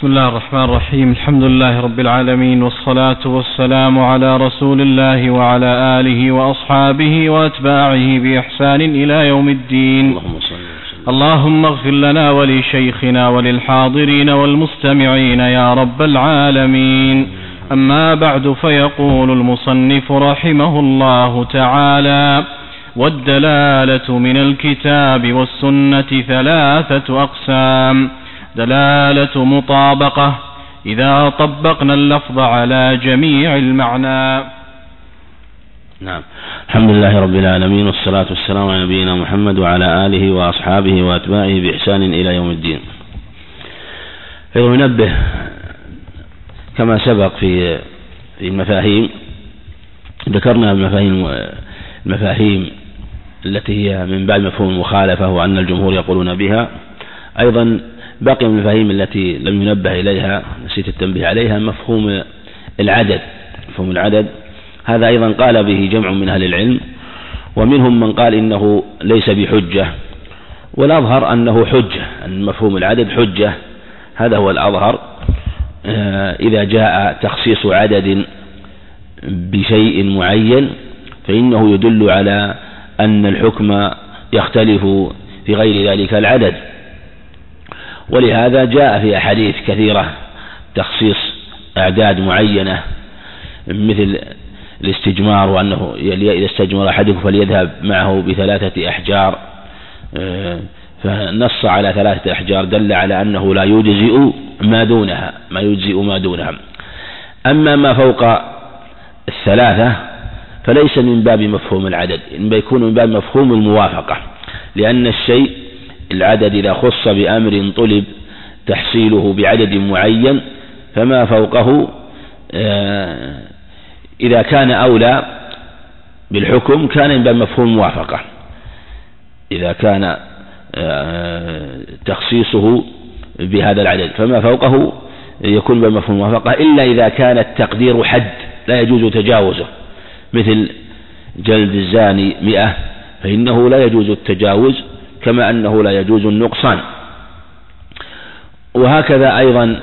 بسم الله الرحمن الرحيم. الحمد لله رب العالمين والصلاة والسلام على رسول الله وعلى آله وأصحابه وأتباعه بإحسان إلى يوم الدين. اللهم صل وسلم. اللهم اغفر لنا ولشيخنا وللحاضرين والمستمعين يا رب العالمين. أما بعد فيقول المصنف رحمه الله تعالى والدلالة من الكتاب والسنة ثلاثة أقسام. دلالة مطابقة. إذا طبقنا اللفظ على جميع المعنى. نعم. الحمد لله رب العالمين والصلاة والسلام على نبينا محمد وعلى آله وأصحابه وأتباعه بإحسان إلى يوم الدين. أيضا ينبه كما سبق في المفاهيم ذكرنا المفاهيم المفاهيم التي هي من باب مفهوم المخالفة وأن الجمهور يقولون بها. أيضا بقي من المفاهيم التي لم ينبه إليها نسيت التنبيه عليها مفهوم العدد مفهوم العدد. هذا أيضا قال به جمع من أهل العلم ومنهم من قال إنه ليس بحجة والأظهر أنه حجة أن مفهوم العدد حجة. هذا هو الأظهر. آه، إذا جاء تخصيص عدد بشيء معين فإنه يدل على أن الحكم يختلف في غير ذلك العدد. ولهذا جاء في أحاديث كثيرة تخصيص أعداد معينة مثل الاستجمار وأنه إذا استجمر أحدكم فليذهب معه بثلاثة أحجار آه، فنص على ثلاثة أحجار دل على أنه لا يجزئ ما دونها ما يجزئ ما دونها. أما ما فوق الثلاثة فليس من باب مفهوم العدد إنما يكون من باب مفهوم الموافقة لأن الشيء العدد إذا خص بأمر طلب تحصيله بعدد معين فما فوقه آه، إذا كان أولى بالحكم كان من مفهوم الموافقة. إذا كان آه، تخصيصه بهذا العدد فما فوقه يكون بمفهوم الموافقة إلا إذا كان التقدير حد لا يجوز تجاوزه. مثل جلد الزاني مئة فإنه لا يجوز التجاوز كما أنه لا يجوز النقصان. وهكذا أيضا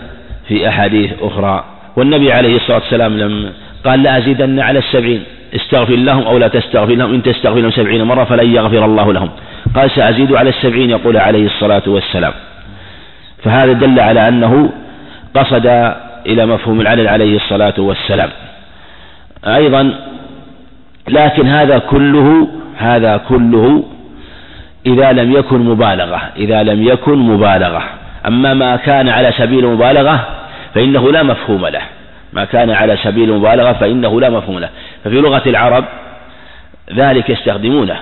في أحاديث أخرى. والنبي عليه الصلاة والسلام لم قال لا أزيدن على السبعين. استغفر لهم أو لا تستغفر لهم. إن تستغفر لهم سبعين مرة فلن يغفر الله لهم. قال سأزيد على السبعين يقول عليه الصلاة والسلام. فهذا دل على أنه قصد إلى مفهوم العدد عليه الصلاة والسلام. أيضا لكن هذا كله هذا كله إذا لم يكن مبالغة إذا لم يكن مبالغة. أما ما كان على سبيل المبالغة فإنه لا مفهوم له. ما كان على سبيل المبالغة فإنه لا مفهوم له. ففي لغة العرب ذلك يستخدمونه.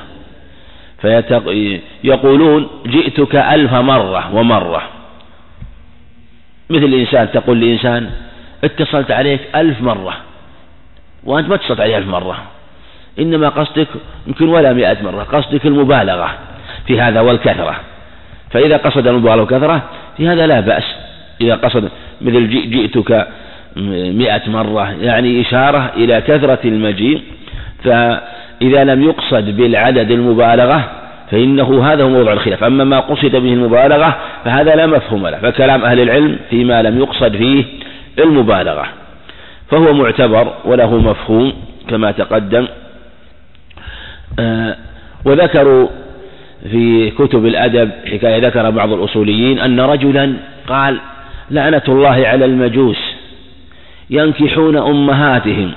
فيقولون جئتك ألف مرة ومرة. مثل الإنسان تقول لإنسان اتصلت عليك ألف مرة وأنت ما اتصلت عليه ألف مرة. إنما قصدك يمكن ولا مئة مرة قصدك المبالغة. في هذا والكثرة. فإذا قصد المبالغة والكثرة في هذا لا بأس. إذا قصد مثل جئتك مئة مرة يعني إشارة إلى كثرة المجيء فإذا لم يقصد بالعدد المبالغة فإنه هذا هو موضع الخلاف. أما ما قصد به المبالغة فهذا لا مفهوم له. فكلام أهل العلم فيما لم يقصد فيه المبالغة. فهو معتبر وله مفهوم كما تقدم. آه وذكروا في كتب الأدب حكاية ذكر بعض الأصوليين أن رجلا قال لعنة الله على المجوس ينكحون أمهاتهم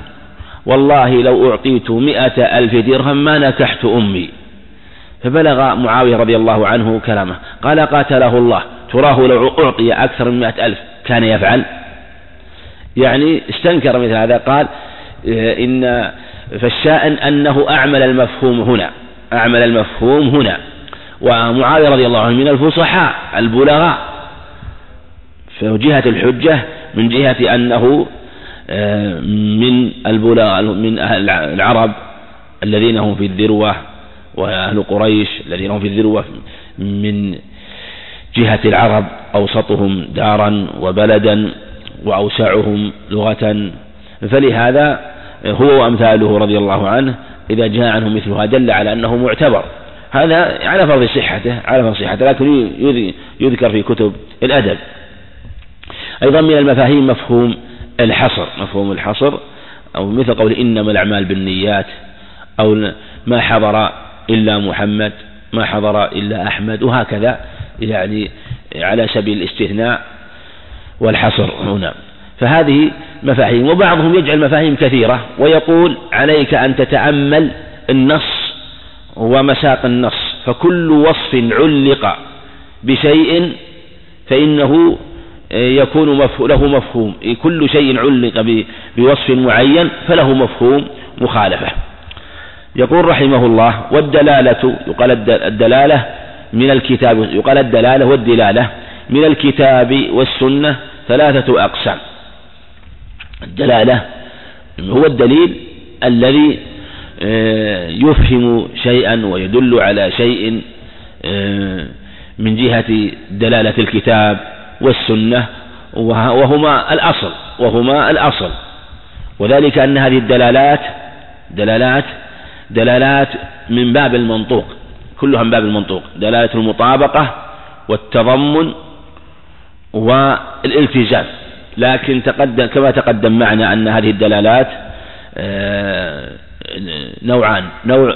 والله لو أعطيت مئة ألف درهم ما نكحت أمي. فبلغ معاوية رضي الله عنه كلامه قال قاتله الله تراه لو أعطي أكثر من مئة ألف كان يفعل؟ يعني استنكر مثل هذا قال إن فالشائن أنه أعمل المفهوم هنا. أعمل المفهوم هنا. ومعاوية رضي الله عنه من الفصحاء البلغاء فجهة الحجة من جهة أنه آه، من البلغاء من أهل العرب الذين هم في الذروة وأهل قريش الذين هم في الذروة من جهة العرب أوسطهم دارا وبلدا وأوسعهم لغة. فلهذا هو وأمثاله رضي الله عنه إذا جاء عنه مثلها دل على أنه معتبر. هذا على فرض صحته على فرض صحته لكن يذكر في كتب الأدب. أيضا من المفاهيم مفهوم الحصر مفهوم الحصر أو مثل قول إنما الأعمال بالنيات أو ما حضر إلا محمد ما حضر إلا أحمد وهكذا يعني على سبيل الاستثناء والحصر هنا. فهذه مفاهيم وبعضهم يجعل مفاهيم كثيرة ويقول عليك أن تتأمل النص ومساق النص فكل وصف علق بشيء فإنه يكون له مفهوم. كل شيء علق بوصف معين فله مفهوم مخالفة. يقول رحمه الله والدلالة يقال الدلالة من الكتاب يقال الدلالة والدلالة من الكتاب والسنة ثلاثة أقسام. الدلالة هو الدليل الذي آه، يفهم شيئا ويدل على شيء آه، من جهة دلالة الكتاب والسنة وهما الأصل وهما الأصل. وذلك أن هذه الدلالات دلالات دلالات من باب المنطوق كلها من باب المنطوق دلالة المطابقة والتضمن والالتزام. لكن تقدم كما تقدم معنا أن هذه الدلالات آه، نوعان نوع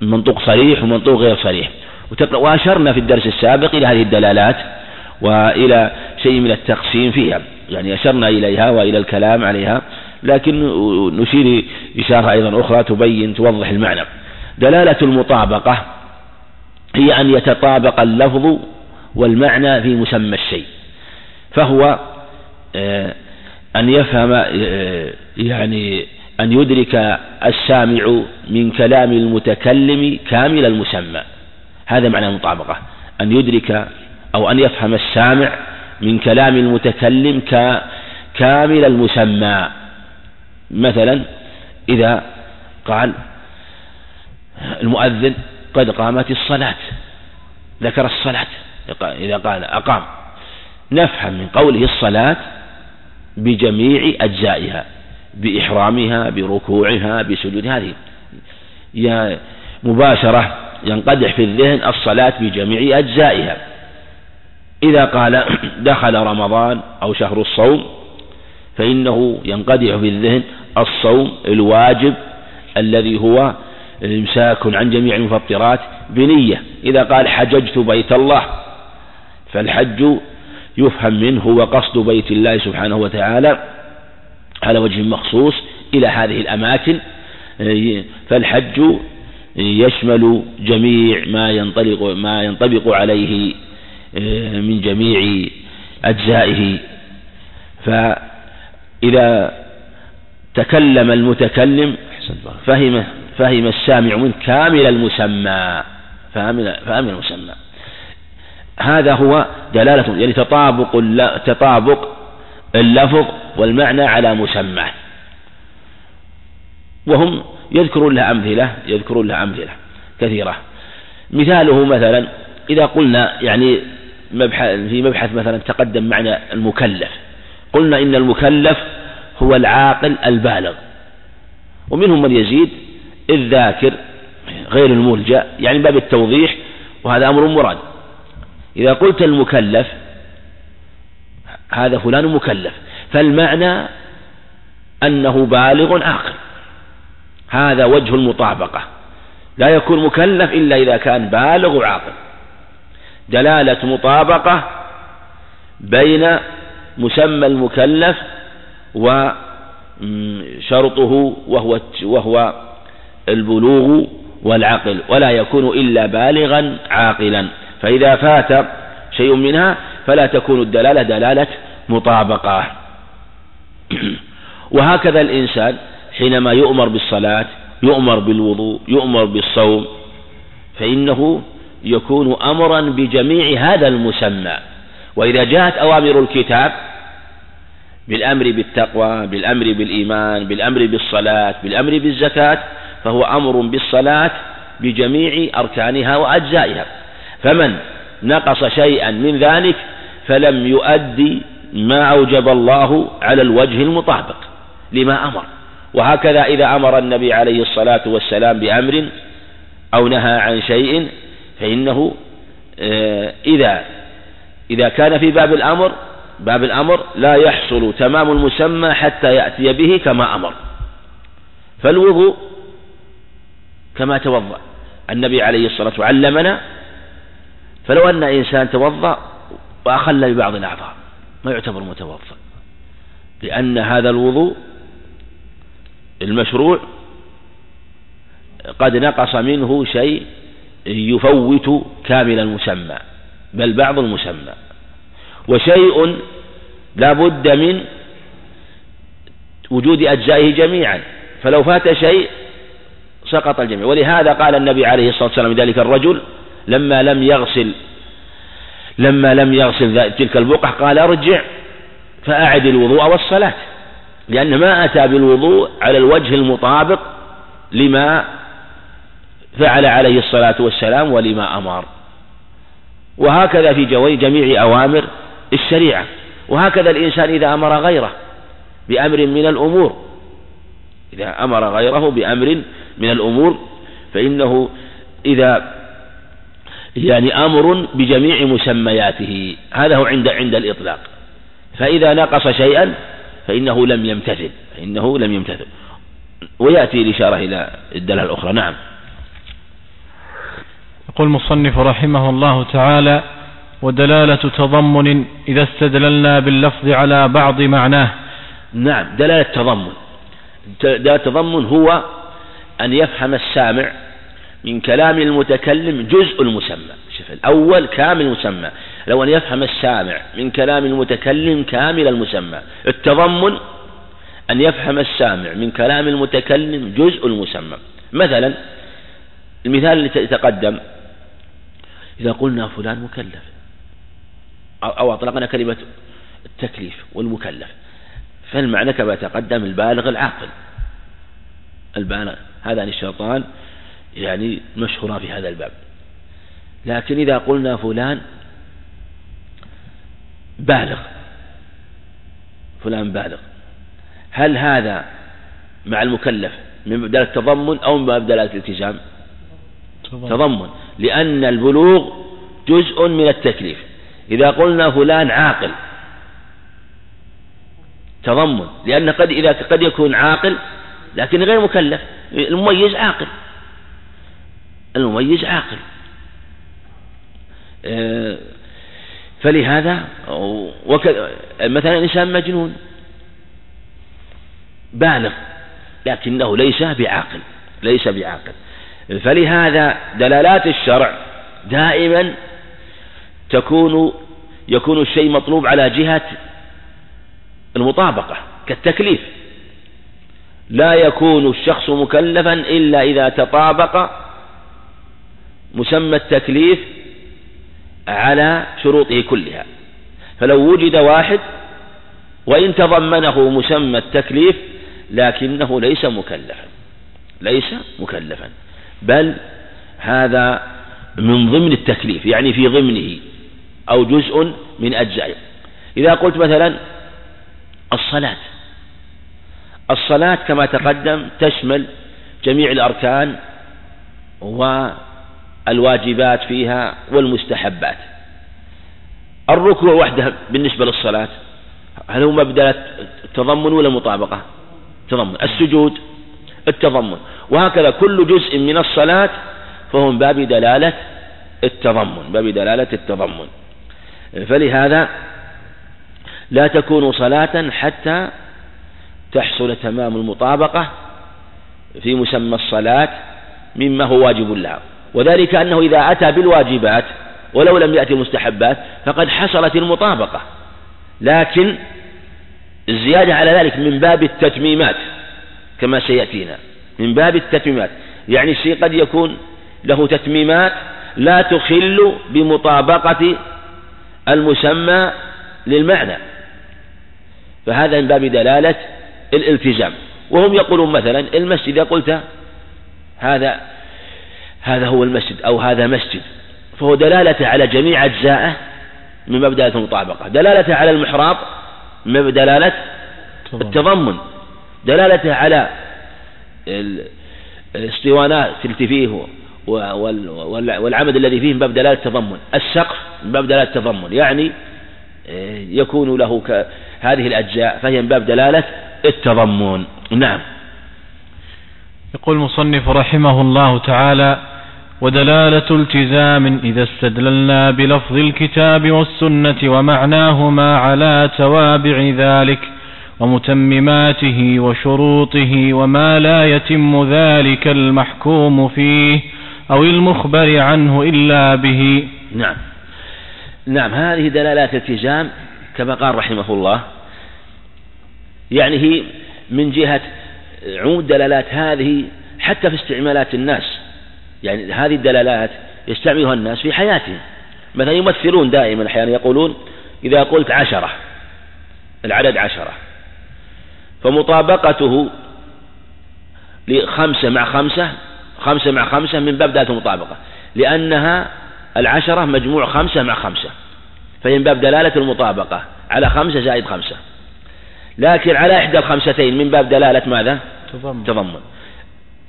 منطوق صريح ومنطوق غير صريح. وأشرنا في الدرس السابق إلى هذه الدلالات وإلى شيء من التقسيم فيها. يعني أشرنا إليها وإلى الكلام عليها لكن نشير إشارة أيضا أخرى تبين توضح المعنى. دلالة المطابقة هي أن يتطابق اللفظ والمعنى في مسمى الشيء فهو أن يفهم آه، يعني أن يدرك السامع من كلام المتكلم كامل المسمى. هذا معنى المطابقة. أن يدرك أو أن يفهم السامع من كلام المتكلم كامل المسمى. مثلا إذا قال المؤذن قد قامت الصلاة ذكر الصلاة إذا قال أقام. نفهم من قوله الصلاة بجميع أجزائها بإحرامها بركوعها بسجودها هذه مباشرة ينقدح في الذهن الصلاة بجميع أجزائها. إذا قال دخل رمضان أو شهر الصوم فإنه ينقدح في الذهن الصوم الواجب الذي هو إمساك عن جميع المفطرات بنية. إذا قال حججت بيت الله فالحج يفهم منه هو قصد بيت الله سبحانه وتعالى على وجه مخصوص إلى هذه الأماكن فالحج يشمل جميع ما ينطلق ما ينطبق عليه من جميع أجزائه. فإذا تكلم المتكلم فهم فهم السامع منه كامل المسمى فهم المسمى. هذا هو دلالة يعني تطابق تطابق اللفظ والمعنى على مسمى. وهم يذكرون له أمثلة يذكرون له أمثلة كثيرة. مثاله مثلا إذا قلنا يعني مبحث في مبحث مثلا تقدم معنا المكلف. قلنا إن المكلف هو العاقل البالغ. ومنهم من يزيد الذاكر غير الملجأ يعني باب التوضيح وهذا أمر مراد. إذا قلت المكلف هذا فلان مكلف فالمعنى أنه بالغ عاقل. هذا وجه المطابقة. لا يكون مكلف إلا إذا كان بالغ عاقل. دلالة مطابقة بين مسمى المكلف وشرطه وهو وهو البلوغ والعقل ولا يكون إلا بالغا عاقلا. فإذا فات شيء منها فلا تكون الدلالة دلالة مطابقة. وهكذا الإنسان حينما يؤمر بالصلاة يؤمر بالوضوء يؤمر بالصوم فإنه يكون أمرا بجميع هذا المسمى. وإذا جاءت أوامر الكتاب بالأمر بالتقوى بالأمر بالإيمان بالأمر بالصلاة بالأمر بالزكاة فهو أمر بالصلاة بجميع أركانها وأجزائها. فمن نقص شيئا من ذلك فلم يؤدي ما أوجب الله على الوجه المطابق لما أمر. وهكذا إذا أمر النبي عليه الصلاة والسلام بأمر أو نهى عن شيء فإنه آه، إذا إذا كان في باب الأمر باب الأمر لا يحصل تمام المسمى حتى يأتي به كما أمر. فالوضوء كما توضأ. النبي عليه الصلاة والسلام علمنا فلو أن إنسان توضأ وأخل ببعض الأعضاء ما يعتبر متوضأ. لأن هذا الوضوء المشروع قد نقص منه شيء يفوت كامل المسمى بل بعض المسمى. وشيء لا بد من وجود أجزائه جميعا. فلو فات شيء سقط الجميع. ولهذا قال النبي عليه الصلاة والسلام ذلك الرجل لما لم يغسل لما لم يغسل تلك البقع قال ارجع فأعد الوضوء والصلاة لأن ما أتى بالوضوء على الوجه المطابق لما فعل عليه الصلاة والسلام ولما أمر. وهكذا في جميع أوامر الشريعة. وهكذا الإنسان إذا أمر غيره بأمر من الأمور. إذا أمر غيره بأمر من الأمور فإنه إذا يعني أمر بجميع مسمياته. هذا هو عند عند الإطلاق. فإذا نقص شيئا فإنه لم يمتثل. فإنه لم يمتثل. ويأتي الإشارة إلى الدلالة الأخرى. نعم. يقول المصنف رحمه الله تعالى ودلالة تضمن إذا استدللنا باللفظ على بعض معناه. نعم. دلالة تضمن. دلالة تضمن هو أن يفهم السامع من كلام المتكلم جزء المسمى. شوف الأول كامل المسمى. لو أن يفهم السامع من كلام المتكلم كامل المسمى. التضمن أن يفهم السامع من كلام المتكلم جزء المسمى. مثلا المثال اللي تقدم إذا قلنا فلان مكلف أو أطلقنا كلمة التكليف والمكلف. فالمعنى كما تقدم البالغ العاقل. البالغ هذان الشيطان يعني مشهوران في هذا الباب. لكن إذا قلنا فلان بالغ فلان بالغ. هل هذا مع المكلف من مبدأ التضمن أو من مبدأ الالتزام؟ تضمن. لأن البلوغ جزء من التكليف. إذا قلنا فلان عاقل تضمن. لأن قد إذا قد يكون عاقل لكن غير مكلف المميز عاقل. المميز عاقل. آه، فلهذا مثلا إنسان مجنون بالغ لكنه ليس بعاقل ليس بعاقل. فلهذا دلالات الشرع دائما تكون يكون الشيء مطلوب على جهة المطابقة كالتكليف. لا يكون الشخص مكلفا إلا إذا تطابق مسمى التكليف على شروطه كلها. فلو وجد واحد وإن تضمنه مسمى التكليف لكنه ليس مكلفا ليس مكلفا. بل هذا من ضمن التكليف يعني في ضمنه أو جزء من أجزائه. إذا قلت مثلا الصلاة الصلاة كما تقدم تشمل جميع الأركان والواجبات فيها والمستحبات. الركوع وحده بالنسبة للصلاة هل هو مبدأ التضمن ولا مطابقة؟ تضمن السجود التضمن. وهكذا كل جزء من الصلاة فهو من باب دلالة التضمن باب دلالة التضمن. فلهذا لا تكون صلاة حتى تحصل تمام المطابقة في مسمى الصلاة مما هو واجب لها. وذلك أنه إذا أتى بالواجبات ولو لم يأتي المستحبات فقد حصلت المطابقة. لكن الزيادة على ذلك من باب التتميمات كما سيأتينا. من باب التتميمات. يعني الشيء قد يكون له تتميمات لا تخل بمطابقة المسمى للمعنى. فهذا من باب دلالة الالتزام. وهم يقولون مثلا المسجد إذا قلت هذا هذا هو المسجد أو هذا مسجد. فهو دلالة على جميع أجزائه من باب دلالة المطابقة. دلالة على المحراب من باب دلالة التضمن. دلالته على الاسطوانات التي فيه والعمد الذي فيه من باب دلالة التضمن. السقف من باب دلالة التضمن. يعني يكون له هذه الأجزاء فهي من باب دلالة التضمن. نعم. يقول المصنف رحمه الله تعالى ودلالة التزام إذا استدللنا بلفظ الكتاب والسنة ومعناهما على توابع ذلك ومتمماته وشروطه وما لا يتم ذلك المحكوم فيه أو المخبر عنه إلا به. نعم. نعم هذه دلالات التزام كما قال رحمه الله. يعني هي من جهة عموم الدلالات هذه حتى في استعمالات الناس. يعني هذه الدلالات يستعملها الناس في حياتهم مثلا يمثلون دائما أحيانا يقولون إذا قلت عشرة العدد عشرة فمطابقته لخمسة مع خمسة خمسة مع خمسة من باب دلالة المطابقة لأنها العشرة مجموع خمسة مع خمسة فهي من باب دلالة المطابقة على خمسة زائد خمسة لكن على إحدى الخمستين من باب دلالة ماذا؟ تضمن, تضمن.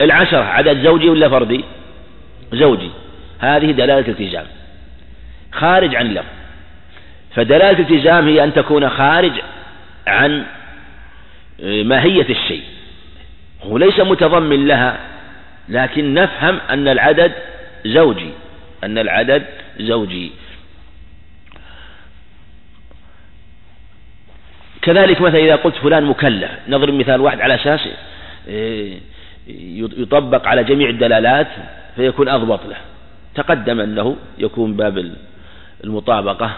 العشرة عدد زوجي ولا فردي؟ زوجي. هذه دلالة التزام. خارج عن اللفظ. فدلالة الالتزام هي أن تكون خارج عن ماهية الشيء. هو ليس متضمن لها لكن نفهم أن العدد زوجي. أن العدد زوجي. كذلك مثلا إذا قلت فلان مكلف نضرب مثال واحد على أساس إيه، يطبق على جميع الدلالات فيكون أضبط له. تقدم أنه يكون باب المطابقة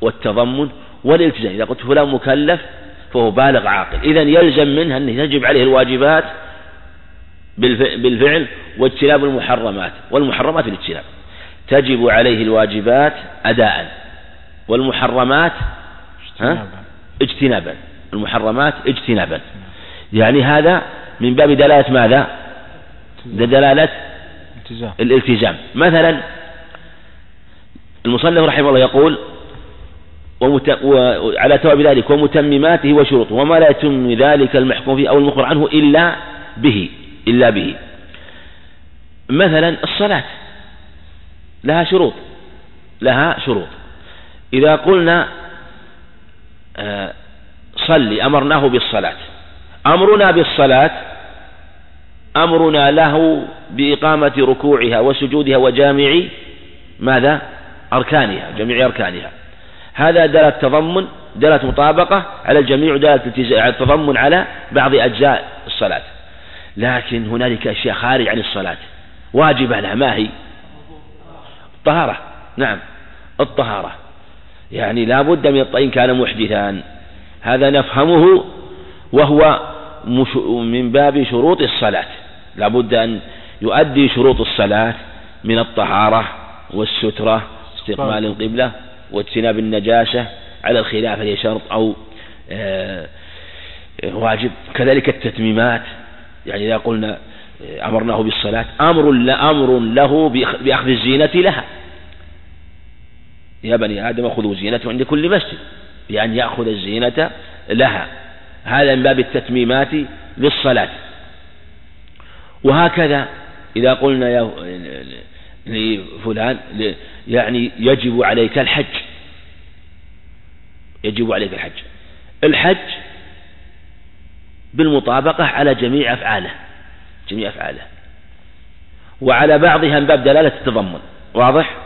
والتضمن والالتزام. إذا قلت فلان مكلف فهو بالغ عاقل. إذا يلزم منه أنه يجب عليه الواجبات بالفعل واجتناب المحرمات والمحرمات الاجتناب. تجب عليه الواجبات أداء والمحرمات اجتنابا. المحرمات اجتنابا. يعني هذا من باب دلالة ماذا؟ دلالة الالتزام. الالتزام. مثلا المصنف رحمه الله يقول ومت... وعلى تواب ذلك ومتمماته وشروطه وما لا يتم ذلك المحكوم فيه أو المخبر عنه إلا به إلا به. مثلا الصلاة. لها شروط. لها شروط. إذا قلنا آه، صلي أمرناه بالصلاة. أمرنا بالصلاة أمرنا له بإقامة ركوعها وسجودها وجامع ماذا؟ أركانها جميع أركانها. هذا دلالة تضمن دلالة مطابقة على الجميع دلالة التضمن على بعض أجزاء الصلاة. لكن هنالك أشياء خارج عن الصلاة. واجبة لها ما هي؟ الطهارة. نعم الطهارة. يعني لا بد من الطين كان محدثا. هذا نفهمه وهو من باب شروط الصلاة. لا بد أن يؤدي شروط الصلاة من الطهارة والسترة استقبال القبلة واجتناب النجاسة على الخلاف هي شرط أو آه، واجب. كذلك التتميمات يعني إذا قلنا آه، أمرناه بالصلاة أمر أمر له بأخذ الزينة لها. يا بني آدم خذوا زينته عند كل مسجد بأن يأخذ الزينة لها. هذا من باب التتميمات للصلاة. وهكذا إذا قلنا يا لفلان يعني يجب عليك الحج. يجب عليك الحج. الحج بالمطابقة على جميع أفعاله جميع أفعاله. وعلى بعضها من باب دلالة التضمن واضح؟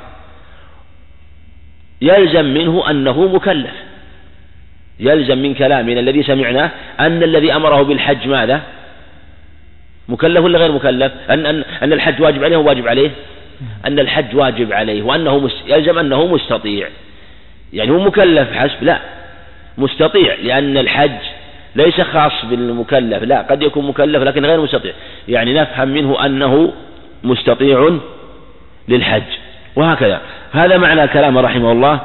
يلزم منه أنه مكلف. يلزم من كلامنا الذي سمعناه أن الذي أمره بالحج ماذا؟ مكلف ولا غير مكلف؟ أن, أن, أن الحج واجب عليه واجب عليه؟ أن الحج واجب عليه وأنه. يلزم أنه مستطيع. يعني هو مكلف حسب لا. مستطيع لأن الحج ليس خاص بالمكلف لا. قد يكون مكلف لكن غير مستطيع. يعني نفهم منه أنه مستطيع للحج. وهكذا. هذا معنى كلام رحمه الله.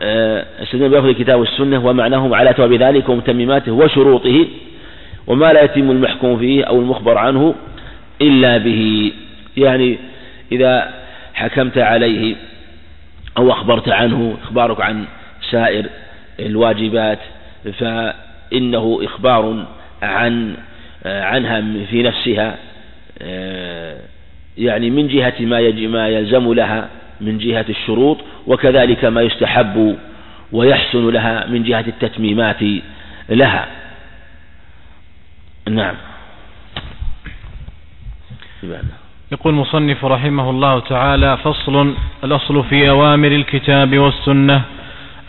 آه، استدل بأخذ الكتاب والسنة ومعناهم على تواب ذلك ومتمماته وشروطه. وما لا يتم المحكوم فيه أو المخبر عنه إلا به. يعني إذا حكمت عليه أو أخبرت عنه إخبارك عن سائر الواجبات فإنه إخبار عن عنها في نفسها يعني من جهة ما ما يلزم لها من جهة الشروط وكذلك ما يستحب ويحسن لها من جهة التتميمات لها. نعم. يقول المصنف رحمه الله تعالى فصل الأصل في أوامر الكتاب والسنة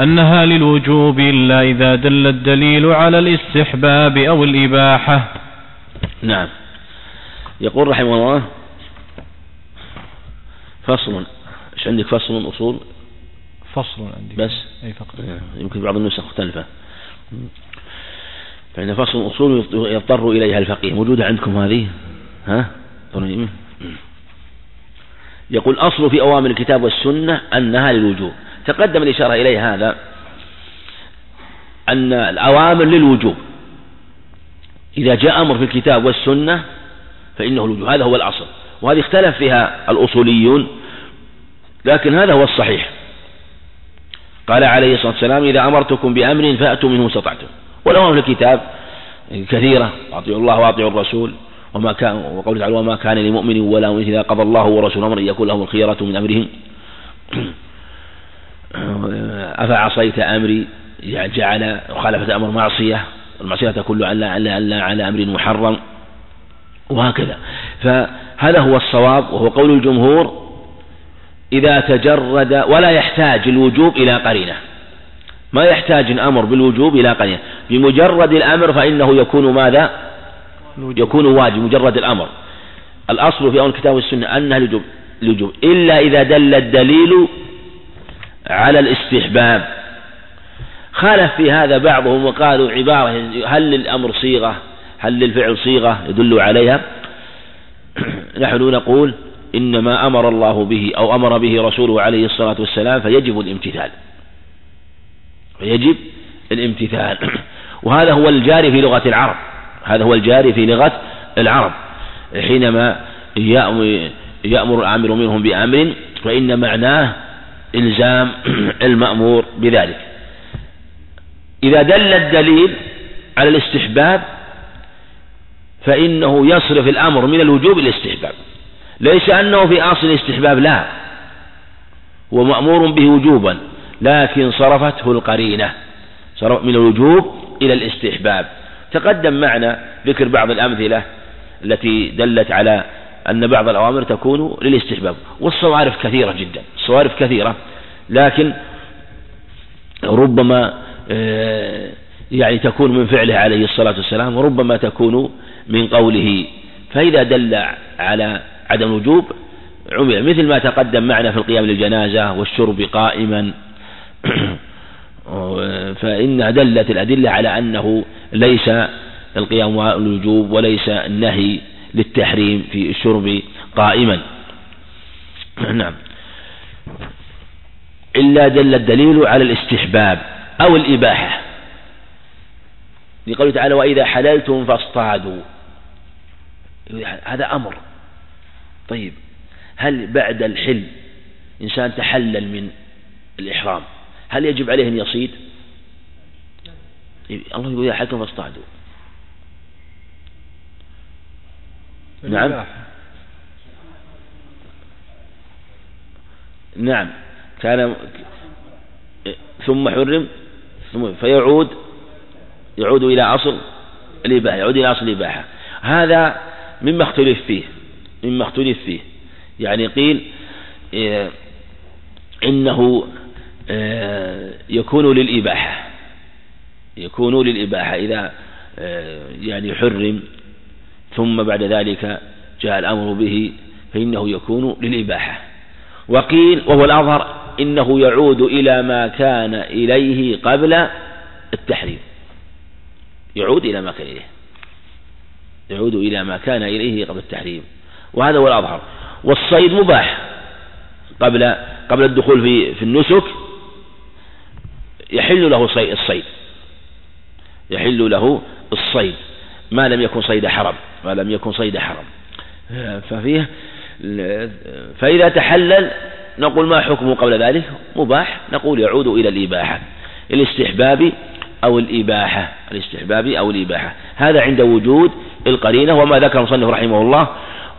أنها للوجوب إلا إذا دل الدليل على الاستحباب أو الإباحة. نعم. يقول رحمه الله فصل. إيش عندك فصل أصول؟ فصل عندي. بس. أي فقط. يمكن بعض النسخ مختلفة. فإن فصل أصول يضطر إليها الفقيه. موجودة عندكم هذه؟ ها. يقول أصل في أوامر الكتاب والسنة أنها للوجوب. تقدم الإشارة إليه هذا أن الأوامر للوجوب. إذا جاء أمر في الكتاب والسنة فإنه الوجوب هذا هو الأصل. وهذه اختلف فيها الأصوليون لكن هذا هو الصحيح. قال عليه الصلاة والسلام إذا أمرتكم بأمر فأتوا منه استطعتم. والأمر في الكتاب كثيرة. أطيعوا الله وأطيعوا الرسول. وما كان وقوله تعالى وما كان لمؤمن ولا مؤمن إذا قضى الله ورسوله أمرا يكون لهم الخيرة من أمرهم. أفعصيت أمري؟ جعل مخالفة أمر معصية. المعصية على على على, على أمر محرم. وهكذا. فهذا هو الصواب. وهو قول الجمهور إذا تجرد ولا يحتاج الوجوب إلى قرينة. ما يحتاج الأمر بالوجوب إلى قرينة بمجرد الأمر فإنه يكون ماذا؟ يكون واجب مجرد الأمر. الأصل في أول الكتاب والسنة أنها لجوب لجوب إلا إذا دل الدليل على الاستحباب. خالف في هذا بعضهم وقالوا عبارة هل للأمر صيغة؟ هل للفعل صيغة يدل عليها؟ نحن نقول إنما أمر الله به أو أمر به رسوله عليه الصلاة والسلام فيجب الامتثال. فيجب الامتثال. وهذا هو الجاري في لغة العرب. هذا هو الجاري في لغة العرب. حينما يأمر الآمر منهم بأمر فإن معناه إلزام المأمور بذلك. إذا دل الدليل على الاستحباب فإنه يصرف الأمر من الوجوب إلى الاستحباب ليس أنه في أصل الاستحباب لا. هو مأمور به وجوبا. لكن صرفته القرينة صرف من الوجوب إلى الاستحباب. تقدم معنا ذكر بعض الأمثلة التي دلت على أن بعض الأوامر تكون للاستحباب والصوارف كثيرة جدا الصوارف كثيرة لكن ربما آه، يعني تكون من فعله عليه الصلاة والسلام وربما تكون من قوله. فإذا دل على عدم الوجوب عمل مثل ما تقدم معنا في القيام للجنازة والشرب قائما فإنها دلت الأدلة على أنه ليس القيام الوجوب وليس النهي للتحريم في الشرب قائما. نعم. إلا دل الدليل على الاستحباب أو الإباحة. لقوله تعالى وإذا حللتم فاصطادوا. هذا أمر. طيب هل بعد الحل إنسان تحلل من الإحرام؟ هل يجب عليه أن يصيد؟ الله يقول يا حكم فاصطادوا نعم. نعم. كان ثم حرم ثم فيعود يعود إلى أصل الإباحة يعود إلى أصل الإباحة. هذا مما اختلف فيه مما اختلف فيه. يعني قيل إيه، إنه يكون للإباحة. يكون للإباحة إذا آه، يعني حرم ثم بعد ذلك جاء الأمر به فإنه يكون للإباحة. وقيل وهو الأظهر إنه يعود إلى ما كان إليه قبل التحريم. يعود إلى ما كان إليه. يعود إلى ما كان إليه قبل التحريم. وهذا هو الأظهر. والصيد مباح. قبل قبل الدخول في في النسك يحل له الصيد. يحل له الصيد. ما لم يكن صيد حرم. ما لم يكن صيد حرم. ففيه فإذا تحلل نقول ما حكمه قبل ذلك؟ مباح. نقول يعود إلى الإباحة. الاستحباب أو الإباحة. الاستحباب أو الإباحة. هذا عند وجود القرينة وما ذكر المصنف رحمه الله.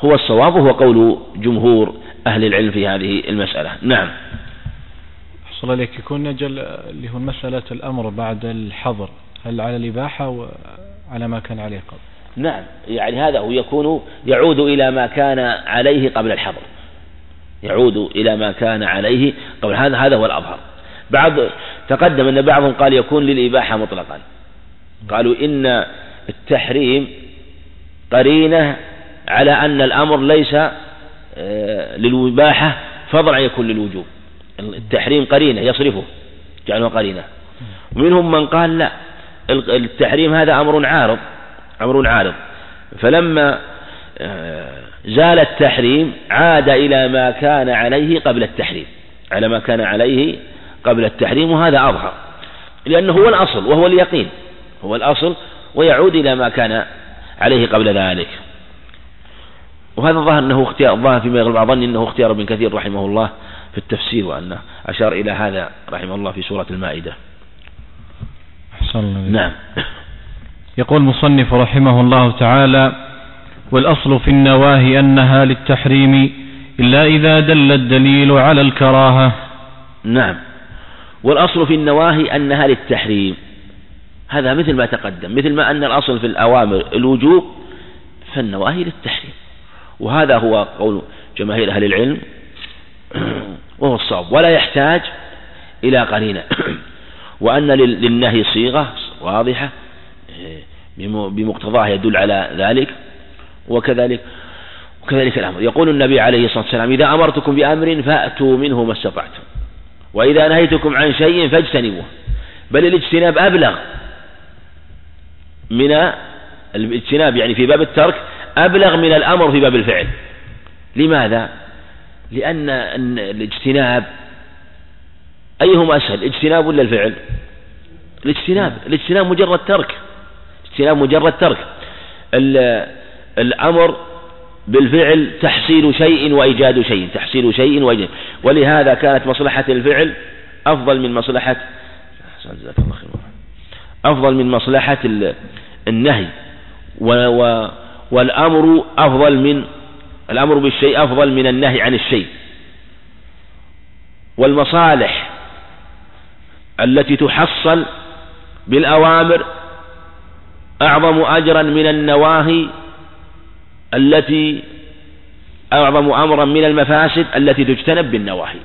هو الصواب وهو قول جمهور أهل العلم في هذه المسألة. نعم. صلى عليك يكون أجل اللي هو مسألة الأمر بعد الحظر. هل على الإباحة وعلى ما كان عليه قبل؟ نعم. يعني هذا هو يكون يعود إلى ما كان عليه قبل الحظر. يعود إلى ما كان عليه قبل. هذا هذا هو الأظهر. بعض تقدم أن بعضهم قال يكون للإباحة مطلقا. قالوا إن التحريم قرينة على أن الأمر ليس آه، للإباحة فضلا يكون للوجوب. التحريم قرينة يصرفه جعله قرينة. ومنهم من قال لا التحريم هذا أمر عارض أمر عارض. فلما آه، زال التحريم عاد إلى ما كان عليه قبل التحريم على ما كان عليه قبل التحريم وهذا أظهر. لأنه هو الأصل وهو اليقين هو الأصل ويعود إلى ما كان عليه قبل ذلك. وهذا الظاهر أنه اختيار الظاهر فيما يغلب أظن أنه اختيار ابن كثير رحمه الله. في التفسير وأنه أشار إلى هذا رحمه الله في سورة المائدة. نعم. يقول المصنف رحمه الله تعالى والأصل في النواهي أنها للتحريم إلا إذا دل الدليل على الكراهة. نعم. والأصل في النواهي أنها للتحريم. هذا مثل ما تقدم مثل ما أن الأصل في الأوامر الوجوب فالنواهي للتحريم. وهذا هو قول جماهير أهل العلم وهو الصواب. ولا يحتاج إلى قرينة. وأن للنهي صيغة واضحة بمقتضاه يدل على ذلك. وكذلك وكذلك الأمر. يقول النبي عليه الصلاة والسلام إذا أمرتكم بأمر فأتوا منه ما استطعتم. وإذا نهيتكم عن شيء فاجتنبوه. بل الاجتناب أبلغ من الاجتناب يعني في باب الترك أبلغ من الأمر في باب الفعل. لماذا؟ لأن الاجتناب أيهما أسهل الاجتناب ولا الفعل؟ الاجتناب الاجتناب مجرد ترك اجتناب مجرد ترك. الأمر بالفعل تحصيل شيء وإيجاد شيء تحصيل شيء وإيجاد. ولهذا كانت مصلحة الفعل أفضل من مصلحة أفضل من مصلحة النهي. والأمر أفضل من الأمر بالشيء أفضل من النهي عن الشيء. والمصالح التي تحصل بالأوامر أعظم أجرا من النواهي التي أعظم أمرا من المفاسد التي تجتنب بالنواهي.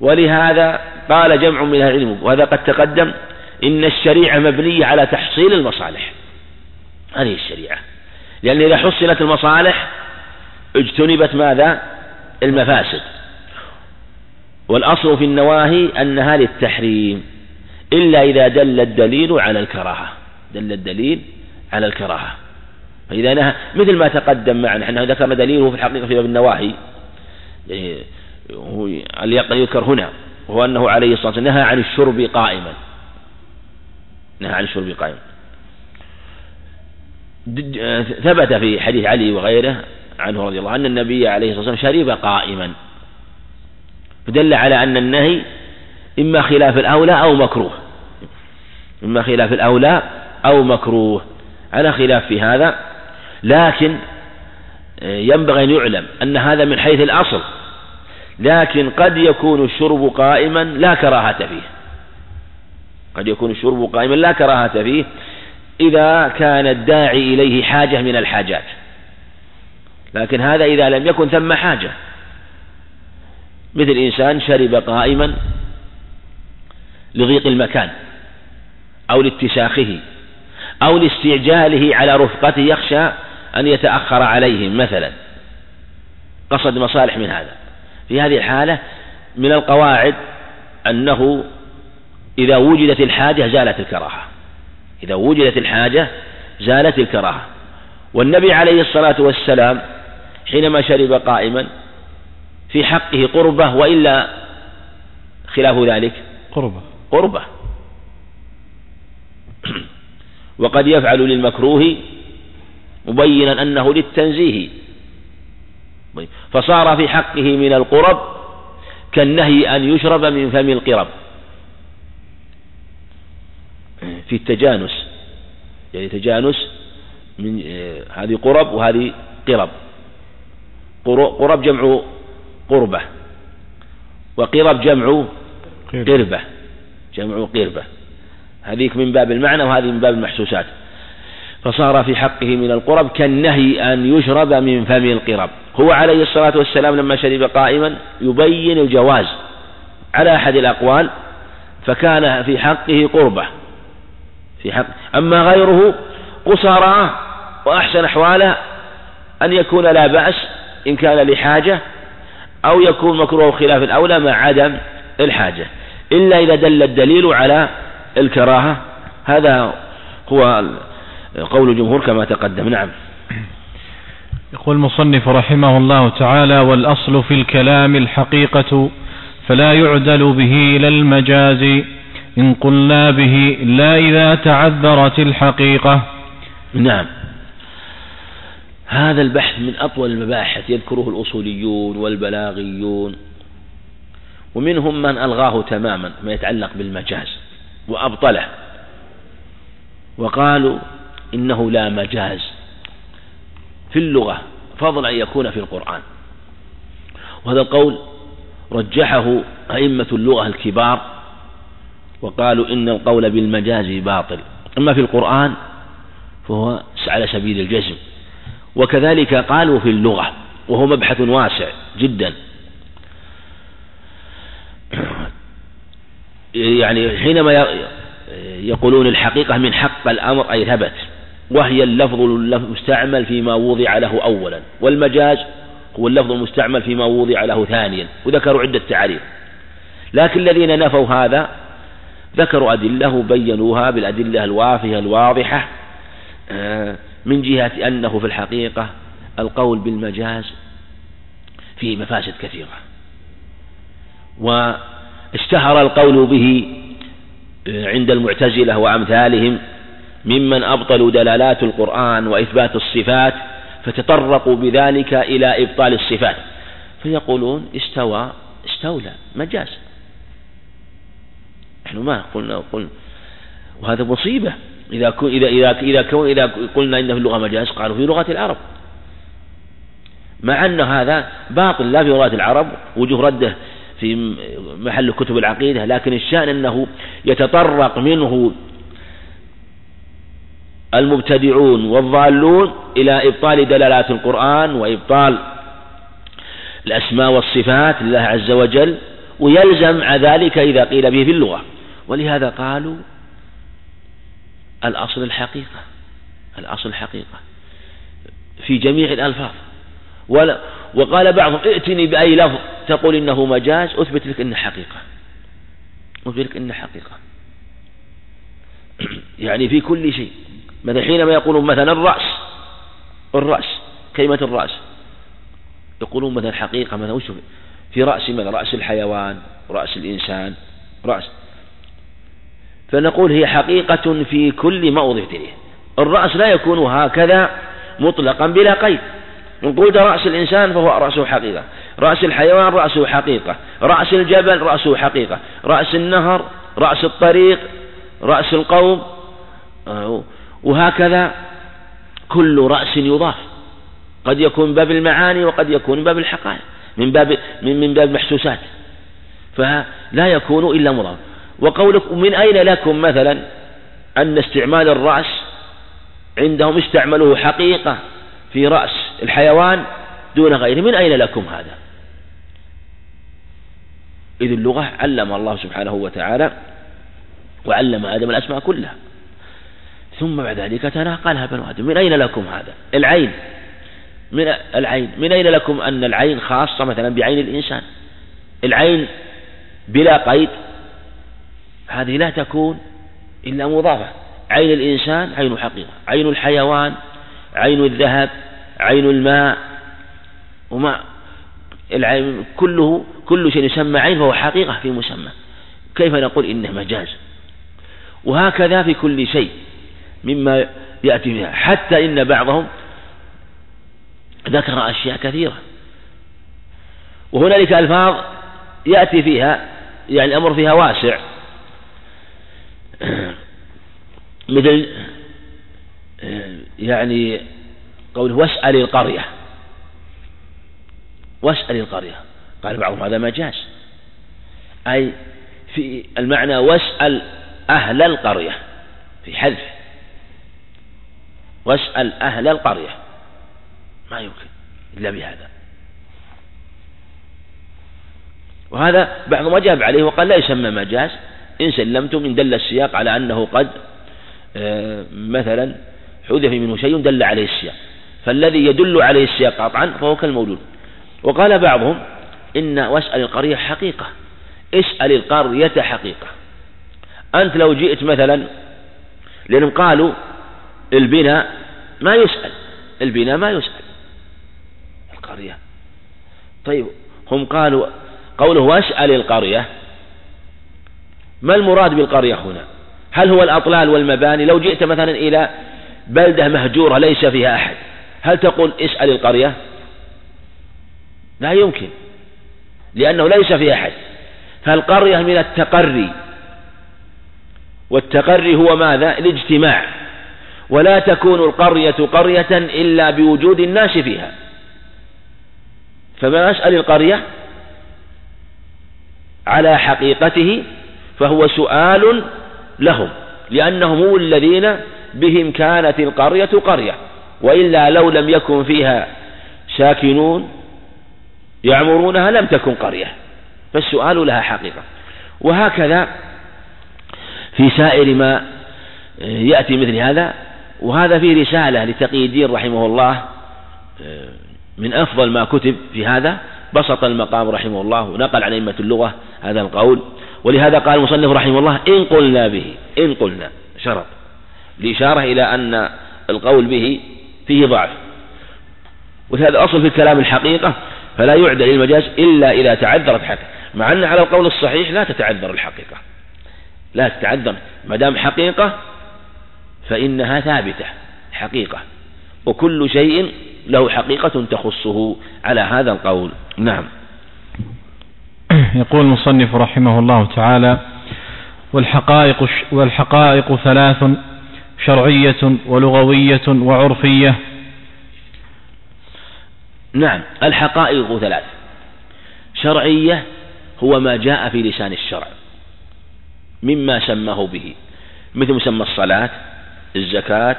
ولهذا قال جمع من أهل العلم وهذا قد تقدم إن الشريعة مبنية على تحصيل المصالح. هذه الشريعة. لأن إذا حصلت المصالح اجتنبت ماذا؟ المفاسد. والأصل في النواهي أنها للتحريم إلا إذا دل الدليل على الكراهة. دل الدليل على الكراهة. فإذا نهى مثل ما تقدم معنا إحنا ذكرنا دليله في الحقيقة في باب النواهي. يعني هو يذكر هنا وهو أنه عليه الصلاة والسلام نهى عن الشرب قائما. نهى عن الشرب قائما. ثبت في حديث علي وغيره عنه رضي الله عنه النبي عليه الصلاة والسلام شرب قائما. فدل على أن النهي إما خلاف الأولى أو مكروه. إما خلاف الأولى أو مكروه. على خلاف في هذا لكن آه، ينبغي أن يعلم أن هذا من حيث الأصل. لكن قد يكون الشرب قائما لا كراهة فيه. قد يكون الشرب قائما لا كراهة فيه إذا كان الداعي إليه حاجة من الحاجات. لكن هذا إذا لم يكن ثم حاجة. مثل إنسان شرب قائما لضيق المكان أو لاتساخه أو لاستعجاله على رفقته يخشى أن يتأخر عليهم مثلا. قصد مصالح من هذا. في هذه الحالة من القواعد أنه إذا وجدت الحاجة زالت الكراهة. إذا وجدت الحاجة زالت الكراهة. والنبي عليه الصلاة والسلام حينما شرب قائما في حقه قربة وإلا خلاف ذلك؟ قربة. قربة. وقد يفعل للمكروه مبينا أنه للتنزيه. فصار في حقه من القرب كالنهي أن يشرب من فم القرب. في التجانس يعني تجانس من آه، هذه قرب وهذه قرب. قرب جمع قربة. وقرب جمع قربة. جمع قربة. هذيك من باب المعنى وهذه من باب المحسوسات. فصار في حقه من القرب كالنهي أن يشرب من فم القرب. هو عليه الصلاة والسلام لما شرب قائما يبين الجواز على أحد الأقوال فكان في حقه قربة. في حق أما غيره قصارى وأحسن أحواله أن يكون لا بأس إن كان لحاجة أو يكون مكروه خلاف الأولى مع عدم الحاجة. إلا إذا دل الدليل على الكراهة. هذا هو قول الجمهور كما تقدم. نعم. يقول المصنف رحمه الله تعالى والأصل في الكلام الحقيقة فلا يعدل به إلى المجاز. إن قلنا به لا إذا تعذرت الحقيقة. نعم. هذا البحث من أطول المباحث يذكره الأصوليون والبلاغيون ومنهم من ألغاه تماما ما يتعلق بالمجاز وأبطله. وقالوا إنه لا مجاز في اللغة فضلا أن يكون في القرآن. وهذا القول رجحه أئمة اللغة الكبار وقالوا إن القول بالمجاز باطل. أما في القرآن فهو على سبيل الجزم. وكذلك قالوا في اللغة وهو مبحث واسع جدا. يعني حينما يقولون الحقيقة من حق الأمر أي ثبت وهي اللفظ المستعمل فيما وضع له أولا والمجاز هو اللفظ المستعمل فيما وضع له ثانيا وذكروا عدة تعريف لكن الذين نفوا هذا ذكروا أدلة وبينوها بالأدلة الوافية الواضحة. آه، من جهة أنه في الحقيقة القول بالمجاز فيه مفاسد كثيرة. واشتهر القول به آه، عند المعتزلة وأمثالهم ممن أبطلوا دلالات القرآن وإثبات الصفات فتطرقوا بذلك إلى إبطال الصفات. فيقولون استوى استولى مجاز. نحن ما قلنا قلنا وهذا مصيبة. إذا كن إذا إذا إذا كون إذا قلنا إن في اللغة مجاز قالوا في لغة العرب. مع أن هذا باطل لا في لغة العرب وجه رده في محل كتب العقيدة لكن الشأن أنه يتطرق منه المبتدعون والضالون إلى إبطال دلالات القرآن وإبطال الأسماء والصفات لله عز وجل ويلزم ذلك إذا قيل به في اللغة. ولهذا قالوا الأصل الحقيقة الأصل الحقيقة في جميع الألفاظ. ولا وقال بعضهم ائتني بأي لفظ تقول إنه مجاز أثبت لك إنه حقيقة. أثبت لك إنه حقيقة. يعني في كل شيء. مثلا حينما يقولون مثلا الرأس الرأس كلمة الرأس. يقولون مثلا حقيقة مثلا وش في رأس مثلا رأس الحيوان رأس الإنسان رأس فنقول هي حقيقة في كل ما إليه الرأس لا يكون هكذا مطلقا بلا قيد. قلت رأس الإنسان فهو رأسه حقيقة. رأس الحيوان رأسه حقيقة. رأس الجبل رأسه حقيقة. رأس النهر رأس الطريق رأس القوم. وهكذا كل رأس يضاف. قد يكون باب المعاني وقد يكون باب الحقائق. من باب من باب المحسوسات. فلا يكون إلا مضاف. وقولك من أين لكم مثلا أن استعمال الرأس عندهم استعملوه حقيقة في رأس الحيوان دون غيره؟ من أين لكم هذا؟ إذ اللغة علم الله سبحانه وتعالى وعلم آدم الأسماء كلها. ثم بعد ذلك تناقلها بنو آدم. من أين لكم هذا؟ العين. من العين. من أين لكم أن العين خاصة مثلا بعين الإنسان؟ العين بلا قيد هذه لا تكون إلا مضافة. عين الإنسان عين حقيقة عين الحيوان عين الذهب عين الماء وما العين كله كل شيء يسمى عين فهو حقيقة في مسمى. كيف نقول إنه مجاز؟ وهكذا في كل شيء مما يأتي فيها. حتى إن بعضهم ذكر أشياء كثيرة. وهنالك ألفاظ يأتي فيها يعني الأمر فيها واسع. مثل يعني قول واسأل القرية. واسأل القرية. قال بعضهم هذا مجاز. أي في المعنى واسأل أهل القرية. في حذف. واسأل أهل القرية. ما يمكن إلا بهذا. وهذا بعضهم أجاب عليه وقال لا يسمى مجاز. إن سلمتم إن دل السياق على أنه قد آه، مثلا حذف منه شيء دل عليه السياق فالذي يدل عليه السياق قطعا فهو كالموجود وقال بعضهم إن واسأل القرية حقيقة اسأل القرية حقيقة. أنت لو جئت مثلا لأنهم قالوا البناء ما يسأل البناء ما يسأل. القرية طيب هم قالوا قوله واسأل القرية ما المراد بالقرية هنا؟ هل هو الأطلال والمباني؟ لو جئت مثلا إلى بلدة مهجورة ليس فيها أحد هل تقول اسأل القرية؟ لا يمكن لأنه ليس فيها أحد. فالقرية من التقري والتقري هو ماذا؟ الاجتماع. ولا تكون القرية قرية إلا بوجود الناس فيها. فما أسأل القرية على حقيقته فهو سؤال لهم لأنهم هم الذين بهم كانت القرية قرية وإلا لو لم يكن فيها ساكنون يعمرونها لم تكن قرية فالسؤال لها حقيقة. وهكذا في سائر ما يأتي مثل هذا وهذا في رسالة لتقي الدين رحمه الله من أفضل ما كتب في هذا بسط المقام رحمه الله ونقل عن أئمة اللغة هذا القول. ولهذا قال المصنف رحمه الله إن قلنا به إن قلنا شرط لإشارة إلى أن القول به فيه ضعف. ولهذا أصل في الكلام الحقيقة فلا يعدل المجاز إلا إذا تعذرت حقيقة مع أن على القول الصحيح لا تتعذر الحقيقة. لا تتعذر ما دام حقيقة فإنها ثابتة حقيقة. وكل شيء له حقيقة تخصه على هذا القول. نعم. يقول المصنف رحمه الله تعالى والحقائق والحقائق ثلاث شرعية ولغوية وعرفية. نعم الحقائق ثلاث. شرعية هو ما جاء في لسان الشرع مما سماه به مثل مسمى الصلاة الزكاة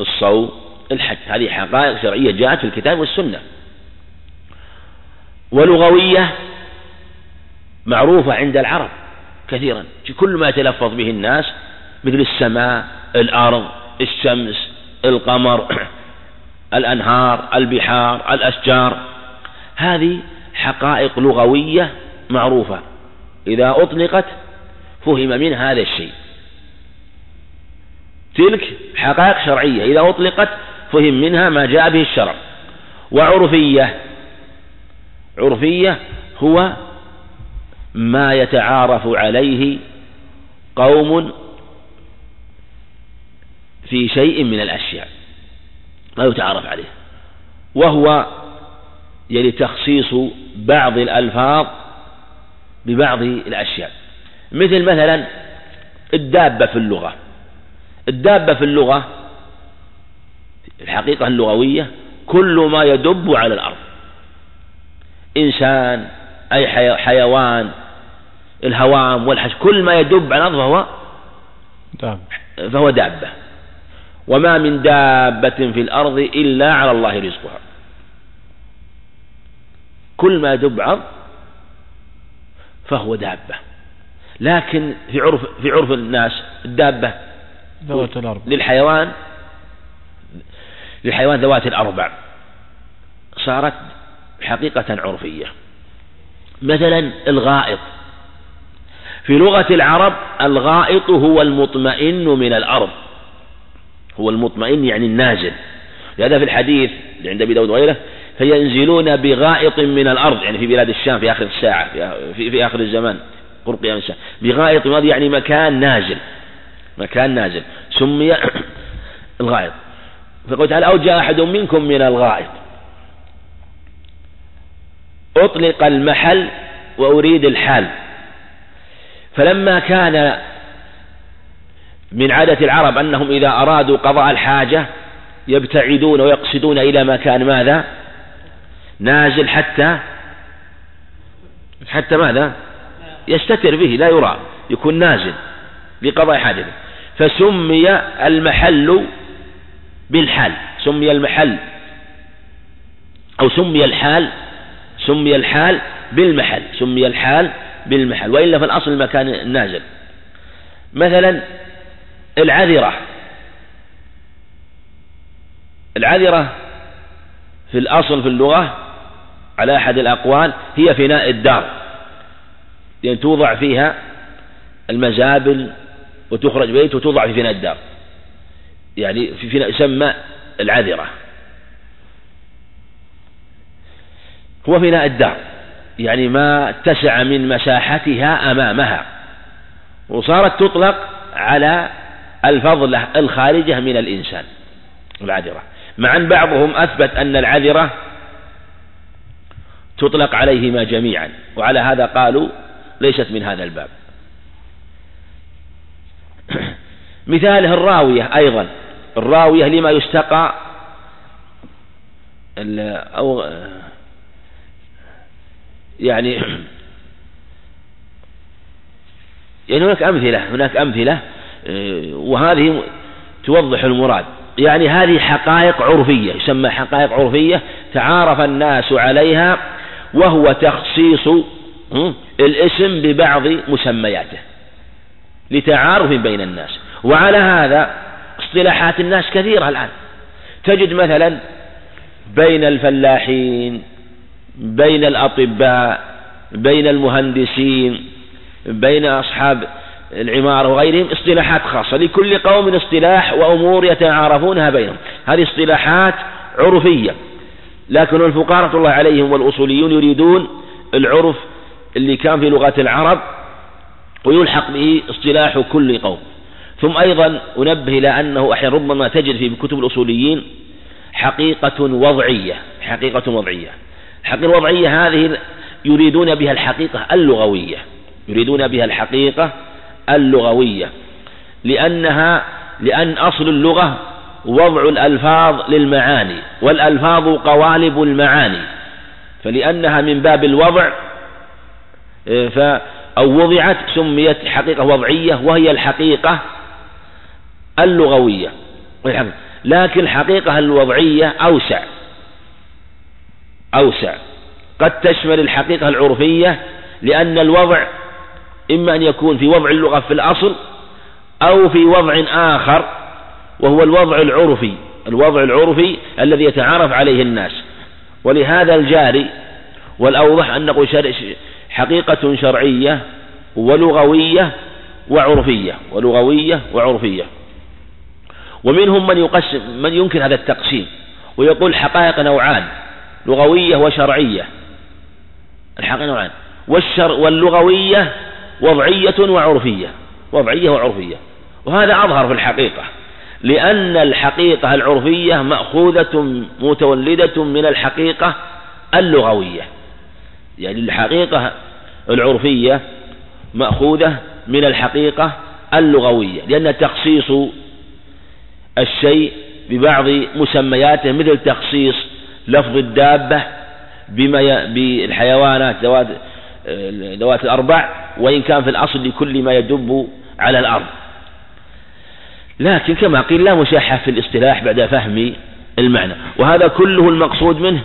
الصوم الحج. هذه حقائق شرعية جاءت في الكتاب والسنة. ولغوية معروفة عند العرب كثيرا. كل ما يتلفظ به الناس مثل السماء الأرض الشمس القمر الأنهار البحار الأشجار. هذه حقائق لغوية معروفة. إذا أطلقت فهم من هذا الشيء. تلك حقائق شرعية. إذا أطلقت فهم منها ما جاء به الشرع. وعرفية. عرفية هو ما يتعارف عليه قوم في شيء من الأشياء ما يتعارف عليه. وهو يعني تخصيص بعض الألفاظ ببعض الأشياء. مثل مثلا الدابة في اللغة. الدابة في اللغة الحقيقة اللغوية كل ما يدب على الأرض. إنسان أي حيوان الهوام والحش كل ما يدب على الأرض فهو دابة. فهو دابة. وما من دابة في الأرض إلا على الله رزقها. كل ما يدب على فهو دابة. لكن في عرف في عرف الناس الدابة ذوات الأربع. للحيوان للحيوان ذوات الأربع. صارت حقيقة عرفية. مثلا الغائط. في لغة العرب الغائط هو المطمئن من الأرض. هو المطمئن يعني النازل لهذا في الحديث اللي عند أبي داود وغيره فينزلون بغائط من الأرض يعني في بلاد الشام في آخر الساعة في, في آخر الزمان قرب قيام الساعة بغائط يعني مكان نازل مكان نازل سمي الغائط. فقلت هل أو جاء أحد منكم من الغائط. أطلق المحل وأريد الحال. فلما كان من عادة العرب أنهم إذا أرادوا قضاء الحاجة يبتعدون ويقصدون إلى مكان ماذا؟ نازل حتى حتى ماذا؟ يستتر به لا يرى يكون نازل لقضاء حاجته فسمي المحل بالحال سمي المحل أو سمي الحال سمي الحال بالمحل سمي الحال بالمحل وإلا في الأصل المكان النازل. مثلا العذرة. العذرة في الأصل في اللغة على أحد الأقوال هي فناء الدار. لأن يعني توضع فيها المزابل وتخرج بيت وتوضع في فناء الدار. يعني في فناء يسمى العذرة. هو فناء الدار يعني ما اتسع من مساحتها أمامها وصارت تطلق على الفضلة الخارجة من الإنسان العذرة. مع أن بعضهم أثبت أن العذرة تطلق عليهما جميعا وعلى هذا قالوا ليست من هذا الباب. مثاله الراوية أيضا الراوية لما يستقى أو يعني يعني هناك أمثلة هناك أمثلة وهذه توضح المراد. يعني هذه حقائق عرفية يسمى حقائق عرفية تعارف الناس عليها وهو تخصيص الاسم ببعض مسمياته لتعارف بين الناس. وعلى هذا اصطلاحات الناس كثيرة الآن. تجد مثلا بين الفلاحين بين الأطباء بين المهندسين بين أصحاب العمارة وغيرهم اصطلاحات خاصة. لكل قوم اصطلاح وأمور يتعارفونها بينهم. هذه اصطلاحات عرفية. لكن الفقهاء الله عليهم والأصوليون يريدون العرف اللي كان في لغة العرب ويلحق به اصطلاح كل قوم. ثم أيضا أنبه إلى أنه أحيانا ربما تجد في كتب الأصوليين حقيقة وضعية حقيقة وضعية. الحقيقة الوضعية هذه يريدون بها الحقيقة اللغوية يريدون بها الحقيقة اللغوية لأنها لأن أصل اللغة وضع الألفاظ للمعاني والألفاظ قوالب المعاني فلأنها من باب الوضع ف أو وضعت سميت حقيقة وضعية وهي الحقيقة اللغوية. لكن الحقيقة الوضعية أوسع. أوسع. قد تشمل الحقيقة العرفية لأن الوضع إما أن يكون في وضع اللغة في الأصل أو في وضع آخر وهو الوضع العرفي الوضع العرفي الذي يتعارف عليه الناس. ولهذا الجاري والأوضح أن نقول حقيقة شرعية ولغوية وعرفية ولغوية وعرفية. ومنهم من يقسم من ينكر هذا التقسيم ويقول حقائق نوعان. لغوية وشرعية. الحقيقة نوعان. والشر واللغوية وضعية وعرفية. وضعية وعرفية. وهذا أظهر في الحقيقة. لأن الحقيقة العرفية مأخوذة متولدة من الحقيقة اللغوية. يعني الحقيقة العرفية مأخوذة من الحقيقة اللغوية. لأن تخصيص الشيء ببعض مسمياته مثل تخصيص لفظ الدابة بما بالحيوانات ذوات ذوات الأربع وإن كان في الأصل لكل ما يدب على الأرض. لكن كما قيل لا مشاحة في الاصطلاح بعد فهم المعنى. وهذا كله المقصود منه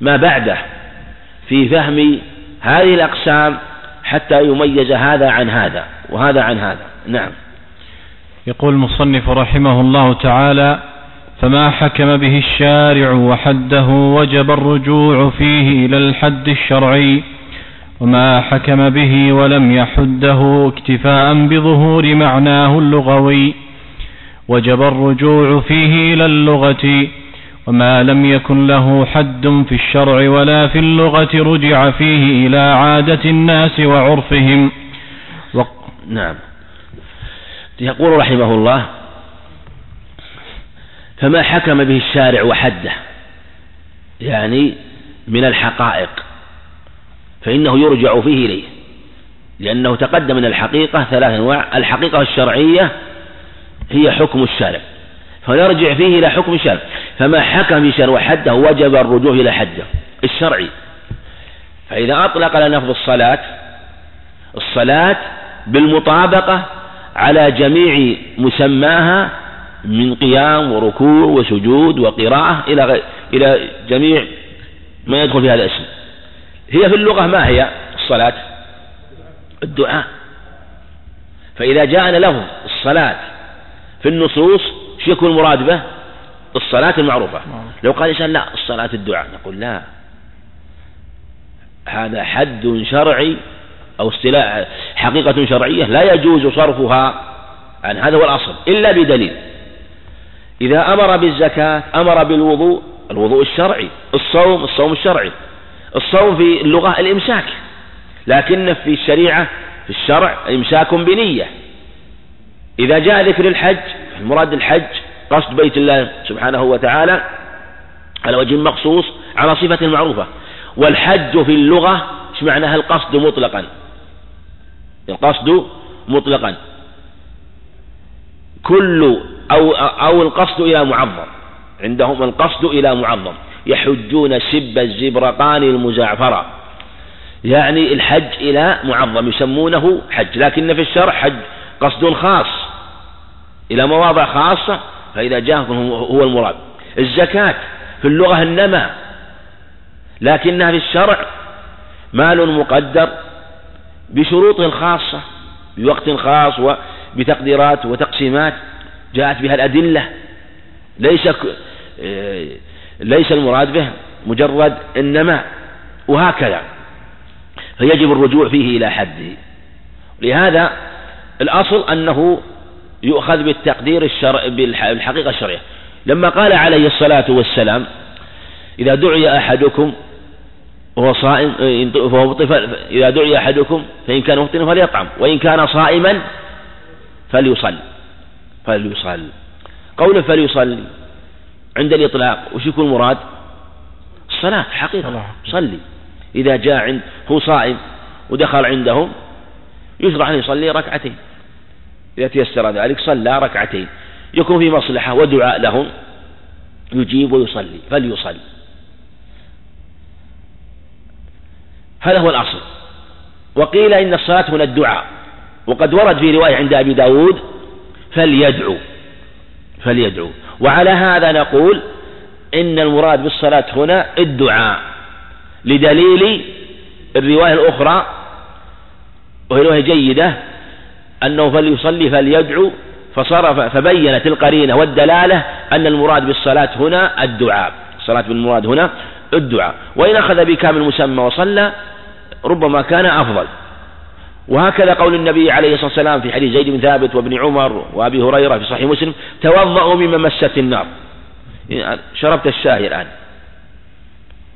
ما بعده في فهم هذه الأقسام حتى يميز هذا عن هذا وهذا عن هذا. نعم. يقول المصنف رحمه الله تعالى فما حكم به الشارع وحده وجب الرجوع فيه إلى الحد الشرعي وما حكم به ولم يحده اكتفاء بظهور معناه اللغوي وجب الرجوع فيه إلى اللغة وما لم يكن له حد في الشرع ولا في اللغة رجع فيه إلى عادة الناس وعرفهم. و... نعم. يقول رحمه الله فما حكم به الشارع وحده؟ يعني من الحقائق فإنه يرجع فيه إليه لأنه تقدم من الحقيقة ثلاث أنواع الحقيقة الشرعية هي حكم الشارع فنرجع فيه إلى حكم الشرع فما حكم بشرع وحده وجب الرجوع إلى حده الشرعي. فإذا أطلق على لفظ الصلاة الصلاة بالمطابقة على جميع مسماها من قيام وركوع وسجود وقراءة إلى إلى جميع ما يدخل في هذا الاسم. هي في اللغة ما هي؟ الصلاة. الدعاء. فإذا جاءنا لفظ الصلاة في النصوص شو يكون المراد به؟ الصلاة المعروفة. لو قال إنسان لا الصلاة الدعاء نقول لا. هذا حد شرعي أو اصطلاح حقيقة شرعية لا يجوز صرفها عن هذا هو الأصل إلا بدليل. إذا أمر بالزكاة أمر بالوضوء الوضوء الشرعي الصوم الصوم الشرعي الصوم في اللغة الإمساك. لكن في الشريعة في الشرع إمساك بنية. إذا جاء ذكر الحج المراد الحج قصد بيت الله سبحانه وتعالى على وجه مخصوص على صفة معروفة. والحج في اللغة إيش معناها القصد مطلقا؟ القصد مطلقا. كل أو أو القصد إلى معظم. عندهم القصد إلى معظم. يحجون سب الزبرقان المزعفرة. يعني الحج إلى معظم. يسمونه حج. لكن في الشرع حج قصد خاص. إلى مواضع خاصة فإذا جاءكم هو المراد. الزكاة في اللغة النمى. لكنها في الشرع مال مقدر بشروط خاصة بوقت خاص وبتقديرات وتقسيمات جاءت بها الأدلة. ليس آه، ليس المراد به مجرد النماء وهكذا. فيجب الرجوع فيه إلى حده. لهذا الأصل أنه يؤخذ بالتقدير الشرع بالحقيقة الشرعية. لما قال عليه الصلاة والسلام إذا دعي أحدكم وهو صائم فهو إذا دعي أحدكم فإن كان مفطرا فليطعم وإن كان صائما فليصل. فليصل. قوله فليصلي عند الإطلاق وش يكون المراد؟ الصلاة حقيقة. صلي. إذا جاء عند هو صائم ودخل عندهم يشرع أن يصلي ركعتين. إذا تيسر ذلك صلى ركعتين. يكون في مصلحة ودعاء لهم يجيب ويصلي. فليصلي هذا هو الأصل. وقيل إن الصلاة هنا الدعاء. وقد ورد في رواية عند أبي داود فليدعو فليدعو. وعلى هذا نقول إن المراد بالصلاة هنا الدعاء لدليل الرواية الأخرى وهي رواية جيدة أنه فليصلي فليدعو فصرف فبينت القرينة والدلالة أن المراد بالصلاة هنا الدعاء. الصلاة بالمراد هنا الدعاء. وإن أخذ بكامل المسمى وصلى ربما كان أفضل. وهكذا قول النبي عليه الصلاة والسلام في حديث زيد بن ثابت وابن عمر وأبي هريرة في صحيح مسلم توضأوا مما مست النار. شربت الشاي الآن.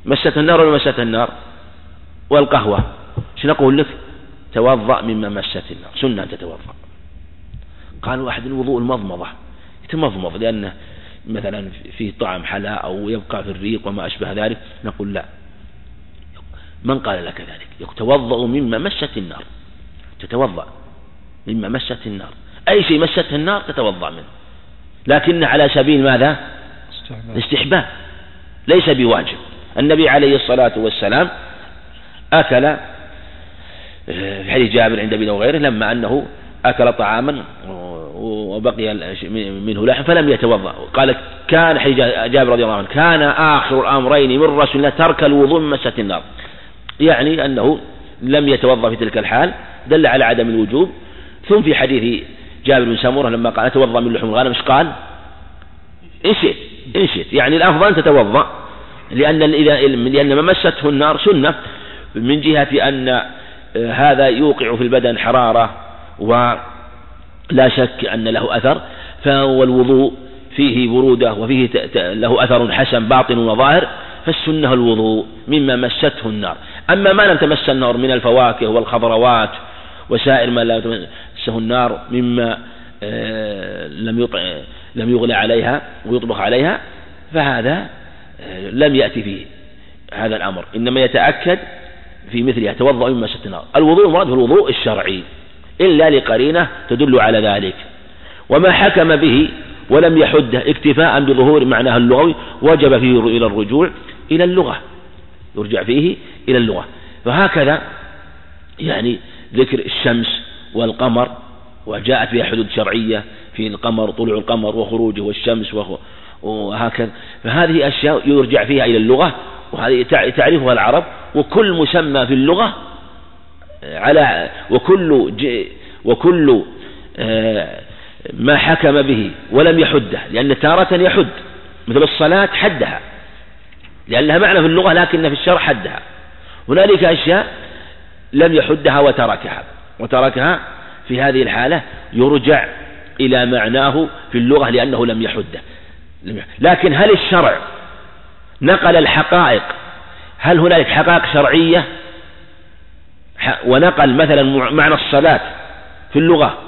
مست النار ولا مست النار؟ والقهوة. شو نقول لك؟ توضأ مما مست النار. سنة أن تتوضأ. قال واحد الوضوء المضمضة. يتمضمض لأنه مثلا فيه طعم حلا أو يبقى في الريق وما أشبه ذلك نقول لا. من قال لك ذلك؟ يتوضأ مما مست النار. تتوضأ مما مست النار. أي شيء مسته النار تتوضأ منه. لكن على سبيل ماذا؟ استحباب. ليس بواجب. النبي عليه الصلاة والسلام أكل آه، في حديث جابر عند ابن وغيره لما أنه أكل طعاما وبقي منه لحم فلم يتوضأ. قال كان حديث جابر رضي الله عنه كان آخر الأمرين من رسول الله ترك الوضوء من مسة النار. يعني أنه لم يتوضأ في تلك الحال. دل على عدم الوجوب. ثم في حديث جابر بن سمرة لما قال أتوضأ من لحوم الغنم إيش قال؟ إن شئت إن شئت. يعني الأفضل أن تتوضأ لأن إذا لأن ما مسته النار سنة من جهة أن آه، هذا يوقع في البدن حرارة ولا شك أن له أثر فهو الوضوء فيه برودة وفيه له أثر حسن باطن وظاهر فالسنة الوضوء مما مسته النار. أما ما لم تمس النار من الفواكه والخضروات وسائر ما لا تمسه النار مما آه، لم لم يغلى عليها ويطبخ عليها فهذا آه، لم يأتي فيه هذا الأمر. إنما يتأكد في مثلها توضأ مما ست النار. الوضوء المراد هو الوضوء الشرعي إلا لقرينة تدل على ذلك. وما حكم به ولم يحده اكتفاء بظهور معناها اللغوي وجب فيه إلى الرجوع إلى اللغة. يرجع فيه إلى اللغة. فهكذا يعني ذكر الشمس والقمر وجاءت فيها حدود شرعية في القمر طلوع القمر وخروجه والشمس وهكذا. فهذه أشياء يرجع فيها إلى اللغة وهذه تعرفها العرب وكل مسمى في اللغة على وكل وكل آه، ما حكم به ولم يحده لأن تارة يحد مثل الصلاة حدها لأن لها معنى في اللغة لكن في الشرع حدها. هنالك أشياء لم يحدها وتركها. وتركها في هذه الحالة يرجع إلى معناه في اللغة لأنه لم يحده. لكن هل الشرع نقل الحقائق هل هنالك حقائق شرعية؟ ونقل مثلا معنى الصلاة في اللغة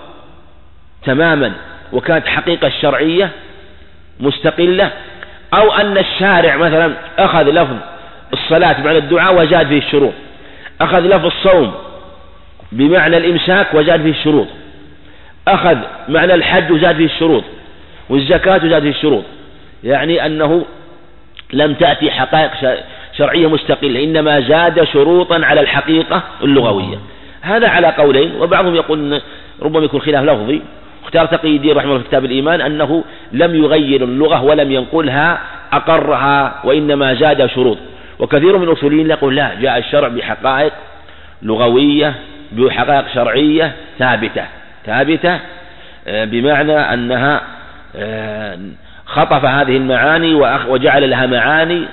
تماما وكانت حقيقة شرعية مستقلة أو أن الشارع مثلا أخذ لفظ الصلاة بمعنى الدعاء وزاد فيه الشروط أخذ لفظ الصوم بمعنى الإمساك وزاد فيه الشروط. أخذ معنى الحج وزاد فيه الشروط والزكاة وزاد فيه الشروط. يعني أنه لم تأتي حقائق شرعية مستقلة إنما زاد شروطا على الحقيقة اللغوية. هذا على قولين وبعضهم يقول ربما يكون خلاف لفظي. اختار تقي الدين رحمه الله في كتاب الإيمان أنه لم يغير اللغة ولم ينقلها أقرها وإنما زاد شروط. وكثير من الأصوليين يقول لا جاء الشرع بحقائق لغوية بحقائق شرعية ثابتة. ثابتة آه، بمعنى أنها آه، خطف هذه المعاني وجعل لها معاني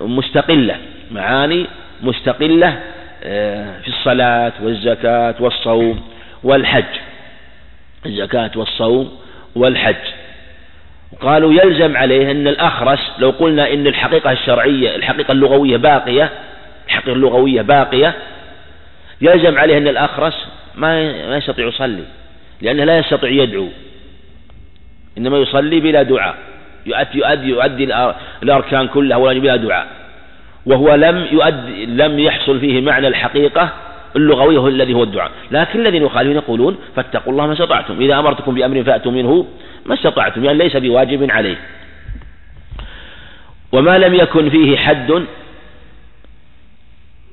مستقلة. معاني مستقلة آه، في الصلاة والزكاة والصوم والحج. الزكاة والصوم والحج. قالوا يلزم عليه أن الأخرس لو قلنا إن الحقيقة الشرعية الحقيقة اللغوية باقية الحقيقة اللغوية باقية يلزم عليه أن الأخرس ما يستطيع يصلي لأنه لا يستطيع يدعو إنما يصلي بلا دعاء يؤدي يؤدي يؤدي الأركان كلها ولا بلا دعاء وهو لم يؤدي لم يحصل فيه معنى الحقيقة اللغوي الذي هو الدعاء. لكن الذين يخالفون يقولون فاتقوا الله ما استطعتم إذا أمرتكم بأمر فأتوا منه ما استطعتم يعني ليس بواجب عليه. وما لم يكن فيه حد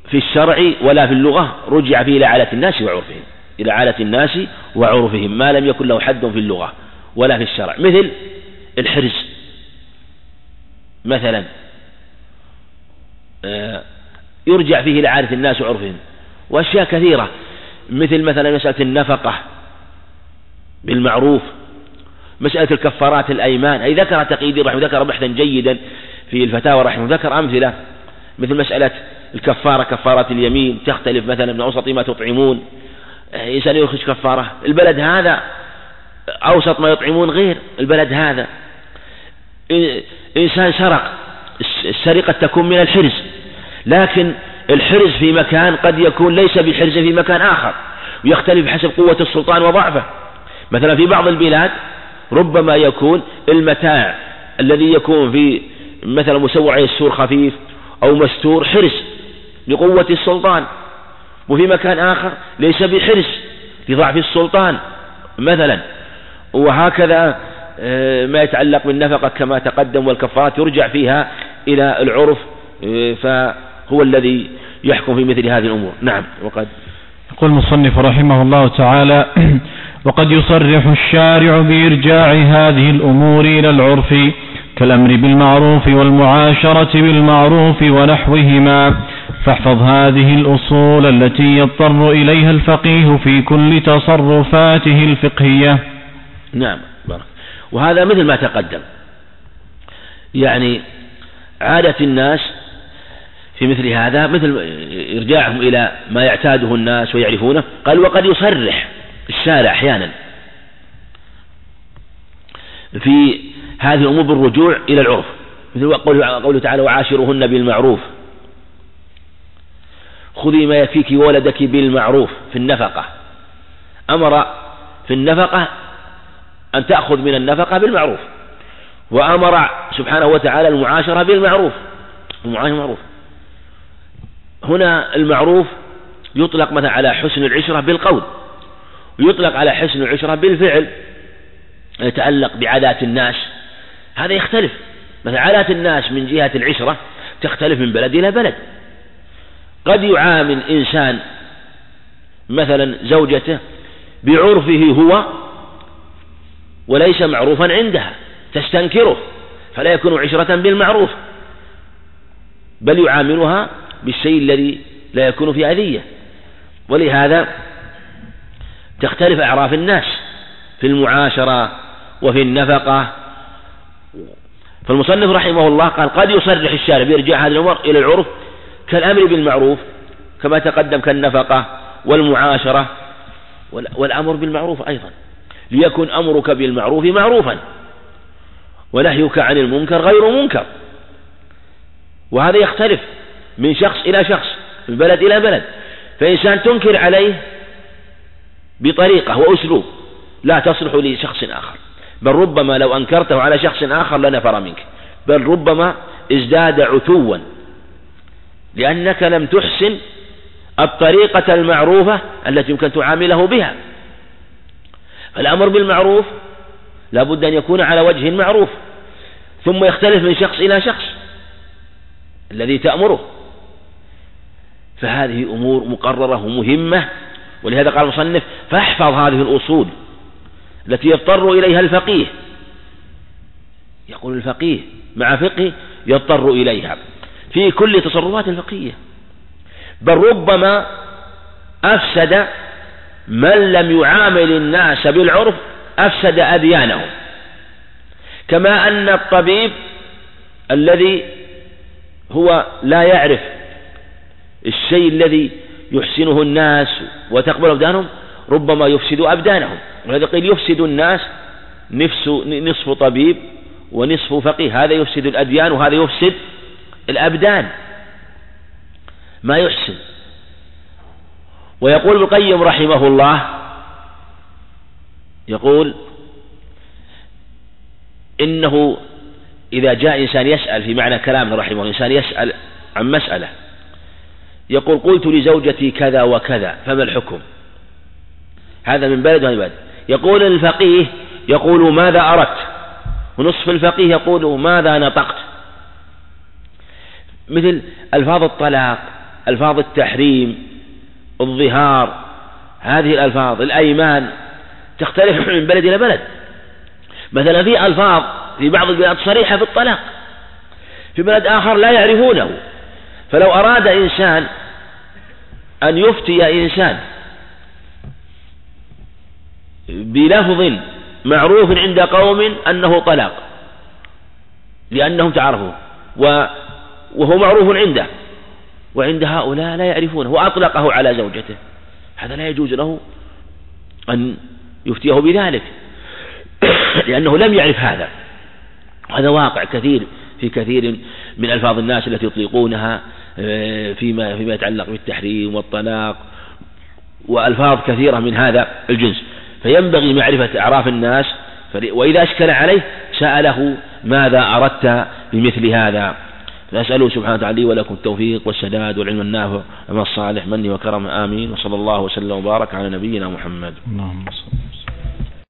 في الشرع ولا في اللغة رجع فيه إلى عالة الناس وعرفهم. إلى عالة الناس وعرفهم. ما لم يكن له حد في اللغة ولا في الشرع. مثل الحرز. مثلا آه، يرجع فيه إلى عادة الناس وعرفهم. وأشياء كثيرة. مثل مثلا مسألة النفقة بالمعروف. مسألة الكفارات الأيمان. أي ذكر تقييد رحمه ذكر بحثا جيدا في الفتاوى رحمه ذكر أمثلة مثل مسألة الكفارة كفارة اليمين. تختلف مثلا من أوسط ما تطعمون. إنسان يخرج كفارة. البلد هذا أوسط ما يطعمون غير البلد هذا. إنسان سرق. السرقة تكون من الحرز. لكن الحرز في مكان قد يكون ليس بحرز في مكان آخر. ويختلف حسب قوة السلطان وضعفه. مثلا في بعض البلاد ربما يكون المتاع الذي يكون في مثلا مسوع السور خفيف أو مستور حرز لقوة السلطان. وفي مكان آخر ليس بحرز لضعف السلطان مثلا. وهكذا آه، ما يتعلق بالنفقة كما تقدم والكفارات يرجع فيها إلى العرف آه، فهو الذي يحكم في مثل هذه الأمور. نعم وقد يقول المصنف رحمه الله تعالى وقد يصرح الشارع بإرجاع هذه الأمور إلى العرف كالأمر بالمعروف والمعاشرة بالمعروف ونحوهما. فاحفظ هذه الأصول التي يضطر إليها الفقيه في كل تصرفاته الفقهية. نعم بارك. وهذا مثل ما تقدم. يعني عادة الناس في مثل هذا مثل إرجاعهم إلى ما يعتاده الناس ويعرفونه قال وقد يصرح. الشارع أحيانا. في هذه الأمور بالرجوع إلى العرف. مثل قوله تعالى وعاشرهن بالمعروف. خذي ما يكفيك ولدك بالمعروف في النفقة. أمر في النفقة أن تأخذ من النفقة بالمعروف. وأمر سبحانه وتعالى المعاشرة بالمعروف. المعاشرة بالمعروف. هنا المعروف يطلق مثلا على حسن العشرة بالقول. ويطلق على حسن العشرة بالفعل يتعلق بعادات الناس. هذا يختلف. مثلا عادات الناس من جهة العشرة تختلف من بلد إلى بلد. قد يعامل إنسان مثلا زوجته بعرفه هو وليس معروفا عندها تستنكره فلا يكون عشرة بالمعروف. بل يعاملها بالشيء الذي لا يكون في أذية. ولهذا تختلف أعراف الناس في المعاشرة وفي النفقة. فالمصنف رحمه الله قال قد يصرح الشارع بإرجاع هذا الأمر إلى العرف كالأمر بالمعروف كما تقدم كالنفقة والمعاشرة والأمر بالمعروف أيضا. ليكن أمرك بالمعروف معروفا ونهيك عن المنكر غير منكر. وهذا يختلف من شخص إلى شخص من بلد إلى بلد. فإنسان تنكر عليه بطريقة وأسلوب لا تصلح لشخص آخر. بل ربما لو أنكرته على شخص آخر لنفر منك. بل ربما ازداد عتوا. لأنك لم تحسن الطريقة المعروفة التي يمكن تعامله بها. فالأمر بالمعروف لا بد أن يكون على وجه معروف. ثم يختلف من شخص إلى شخص الذي تأمره. فهذه أمور مقررة ومهمة ولهذا قال المصنف فاحفظ هذه الأصول التي يضطر إليها الفقيه. يقول الفقيه مع فقه يضطر إليها في كل تصرفات الفقهية. بل ربما أفسد من لم يعامل الناس بالعرف أفسد أديانهم. كما أن الطبيب الذي هو لا يعرف الشيء الذي يحسنه الناس وتقبل أبدانهم ربما يفسد أبدانهم. ولهذا قيل يفسد الناس نفس نصف طبيب ونصف فقيه. هذا يفسد الأديان وهذا يفسد الأبدان. ما يحسن. ويقول ابن القيم رحمه الله يقول إنه إذا جاء إنسان يسأل في معنى كلامنا رحمه الله إنسان يسأل عن مسألة يقول قلت لزوجتي كذا وكذا فما الحكم؟ هذا من بلد ومن بلد. يقول الفقيه يقول ماذا أردت؟ ونصف الفقيه يقول ماذا نطقت؟ مثل ألفاظ الطلاق ألفاظ التحريم الظهار هذه الألفاظ الأيمان تختلف من بلد إلى بلد. مثلا في ألفاظ في بعض البلاد صريحة في الطلاق في بلد آخر لا يعرفونه. فلو أراد إنسان أن يفتي إنسان بلفظ معروف عند قوم أنه طلاق لأنهم تعرفوا وهو معروف عنده وعند هؤلاء لا يعرفونه وأطلقه على زوجته هذا لا يجوز له أن يفتيه بذلك لأنه لم يعرف هذا هذا واقع كثير في كثير من ألفاظ الناس التي يطلقونها فيما فيما يتعلق بالتحريم والطلاق وألفاظ كثيرة من هذا الجنس. فينبغي معرفة أعراف الناس وإذا أشكل عليه سأله ماذا أردت بمثل هذا. نسأله سبحانه وتعالى لي ولكم التوفيق والسداد والعلم النافع أما الصالح مني وكرم آمين. وصلى الله وسلم وبارك على نبينا محمد. اللهم صل.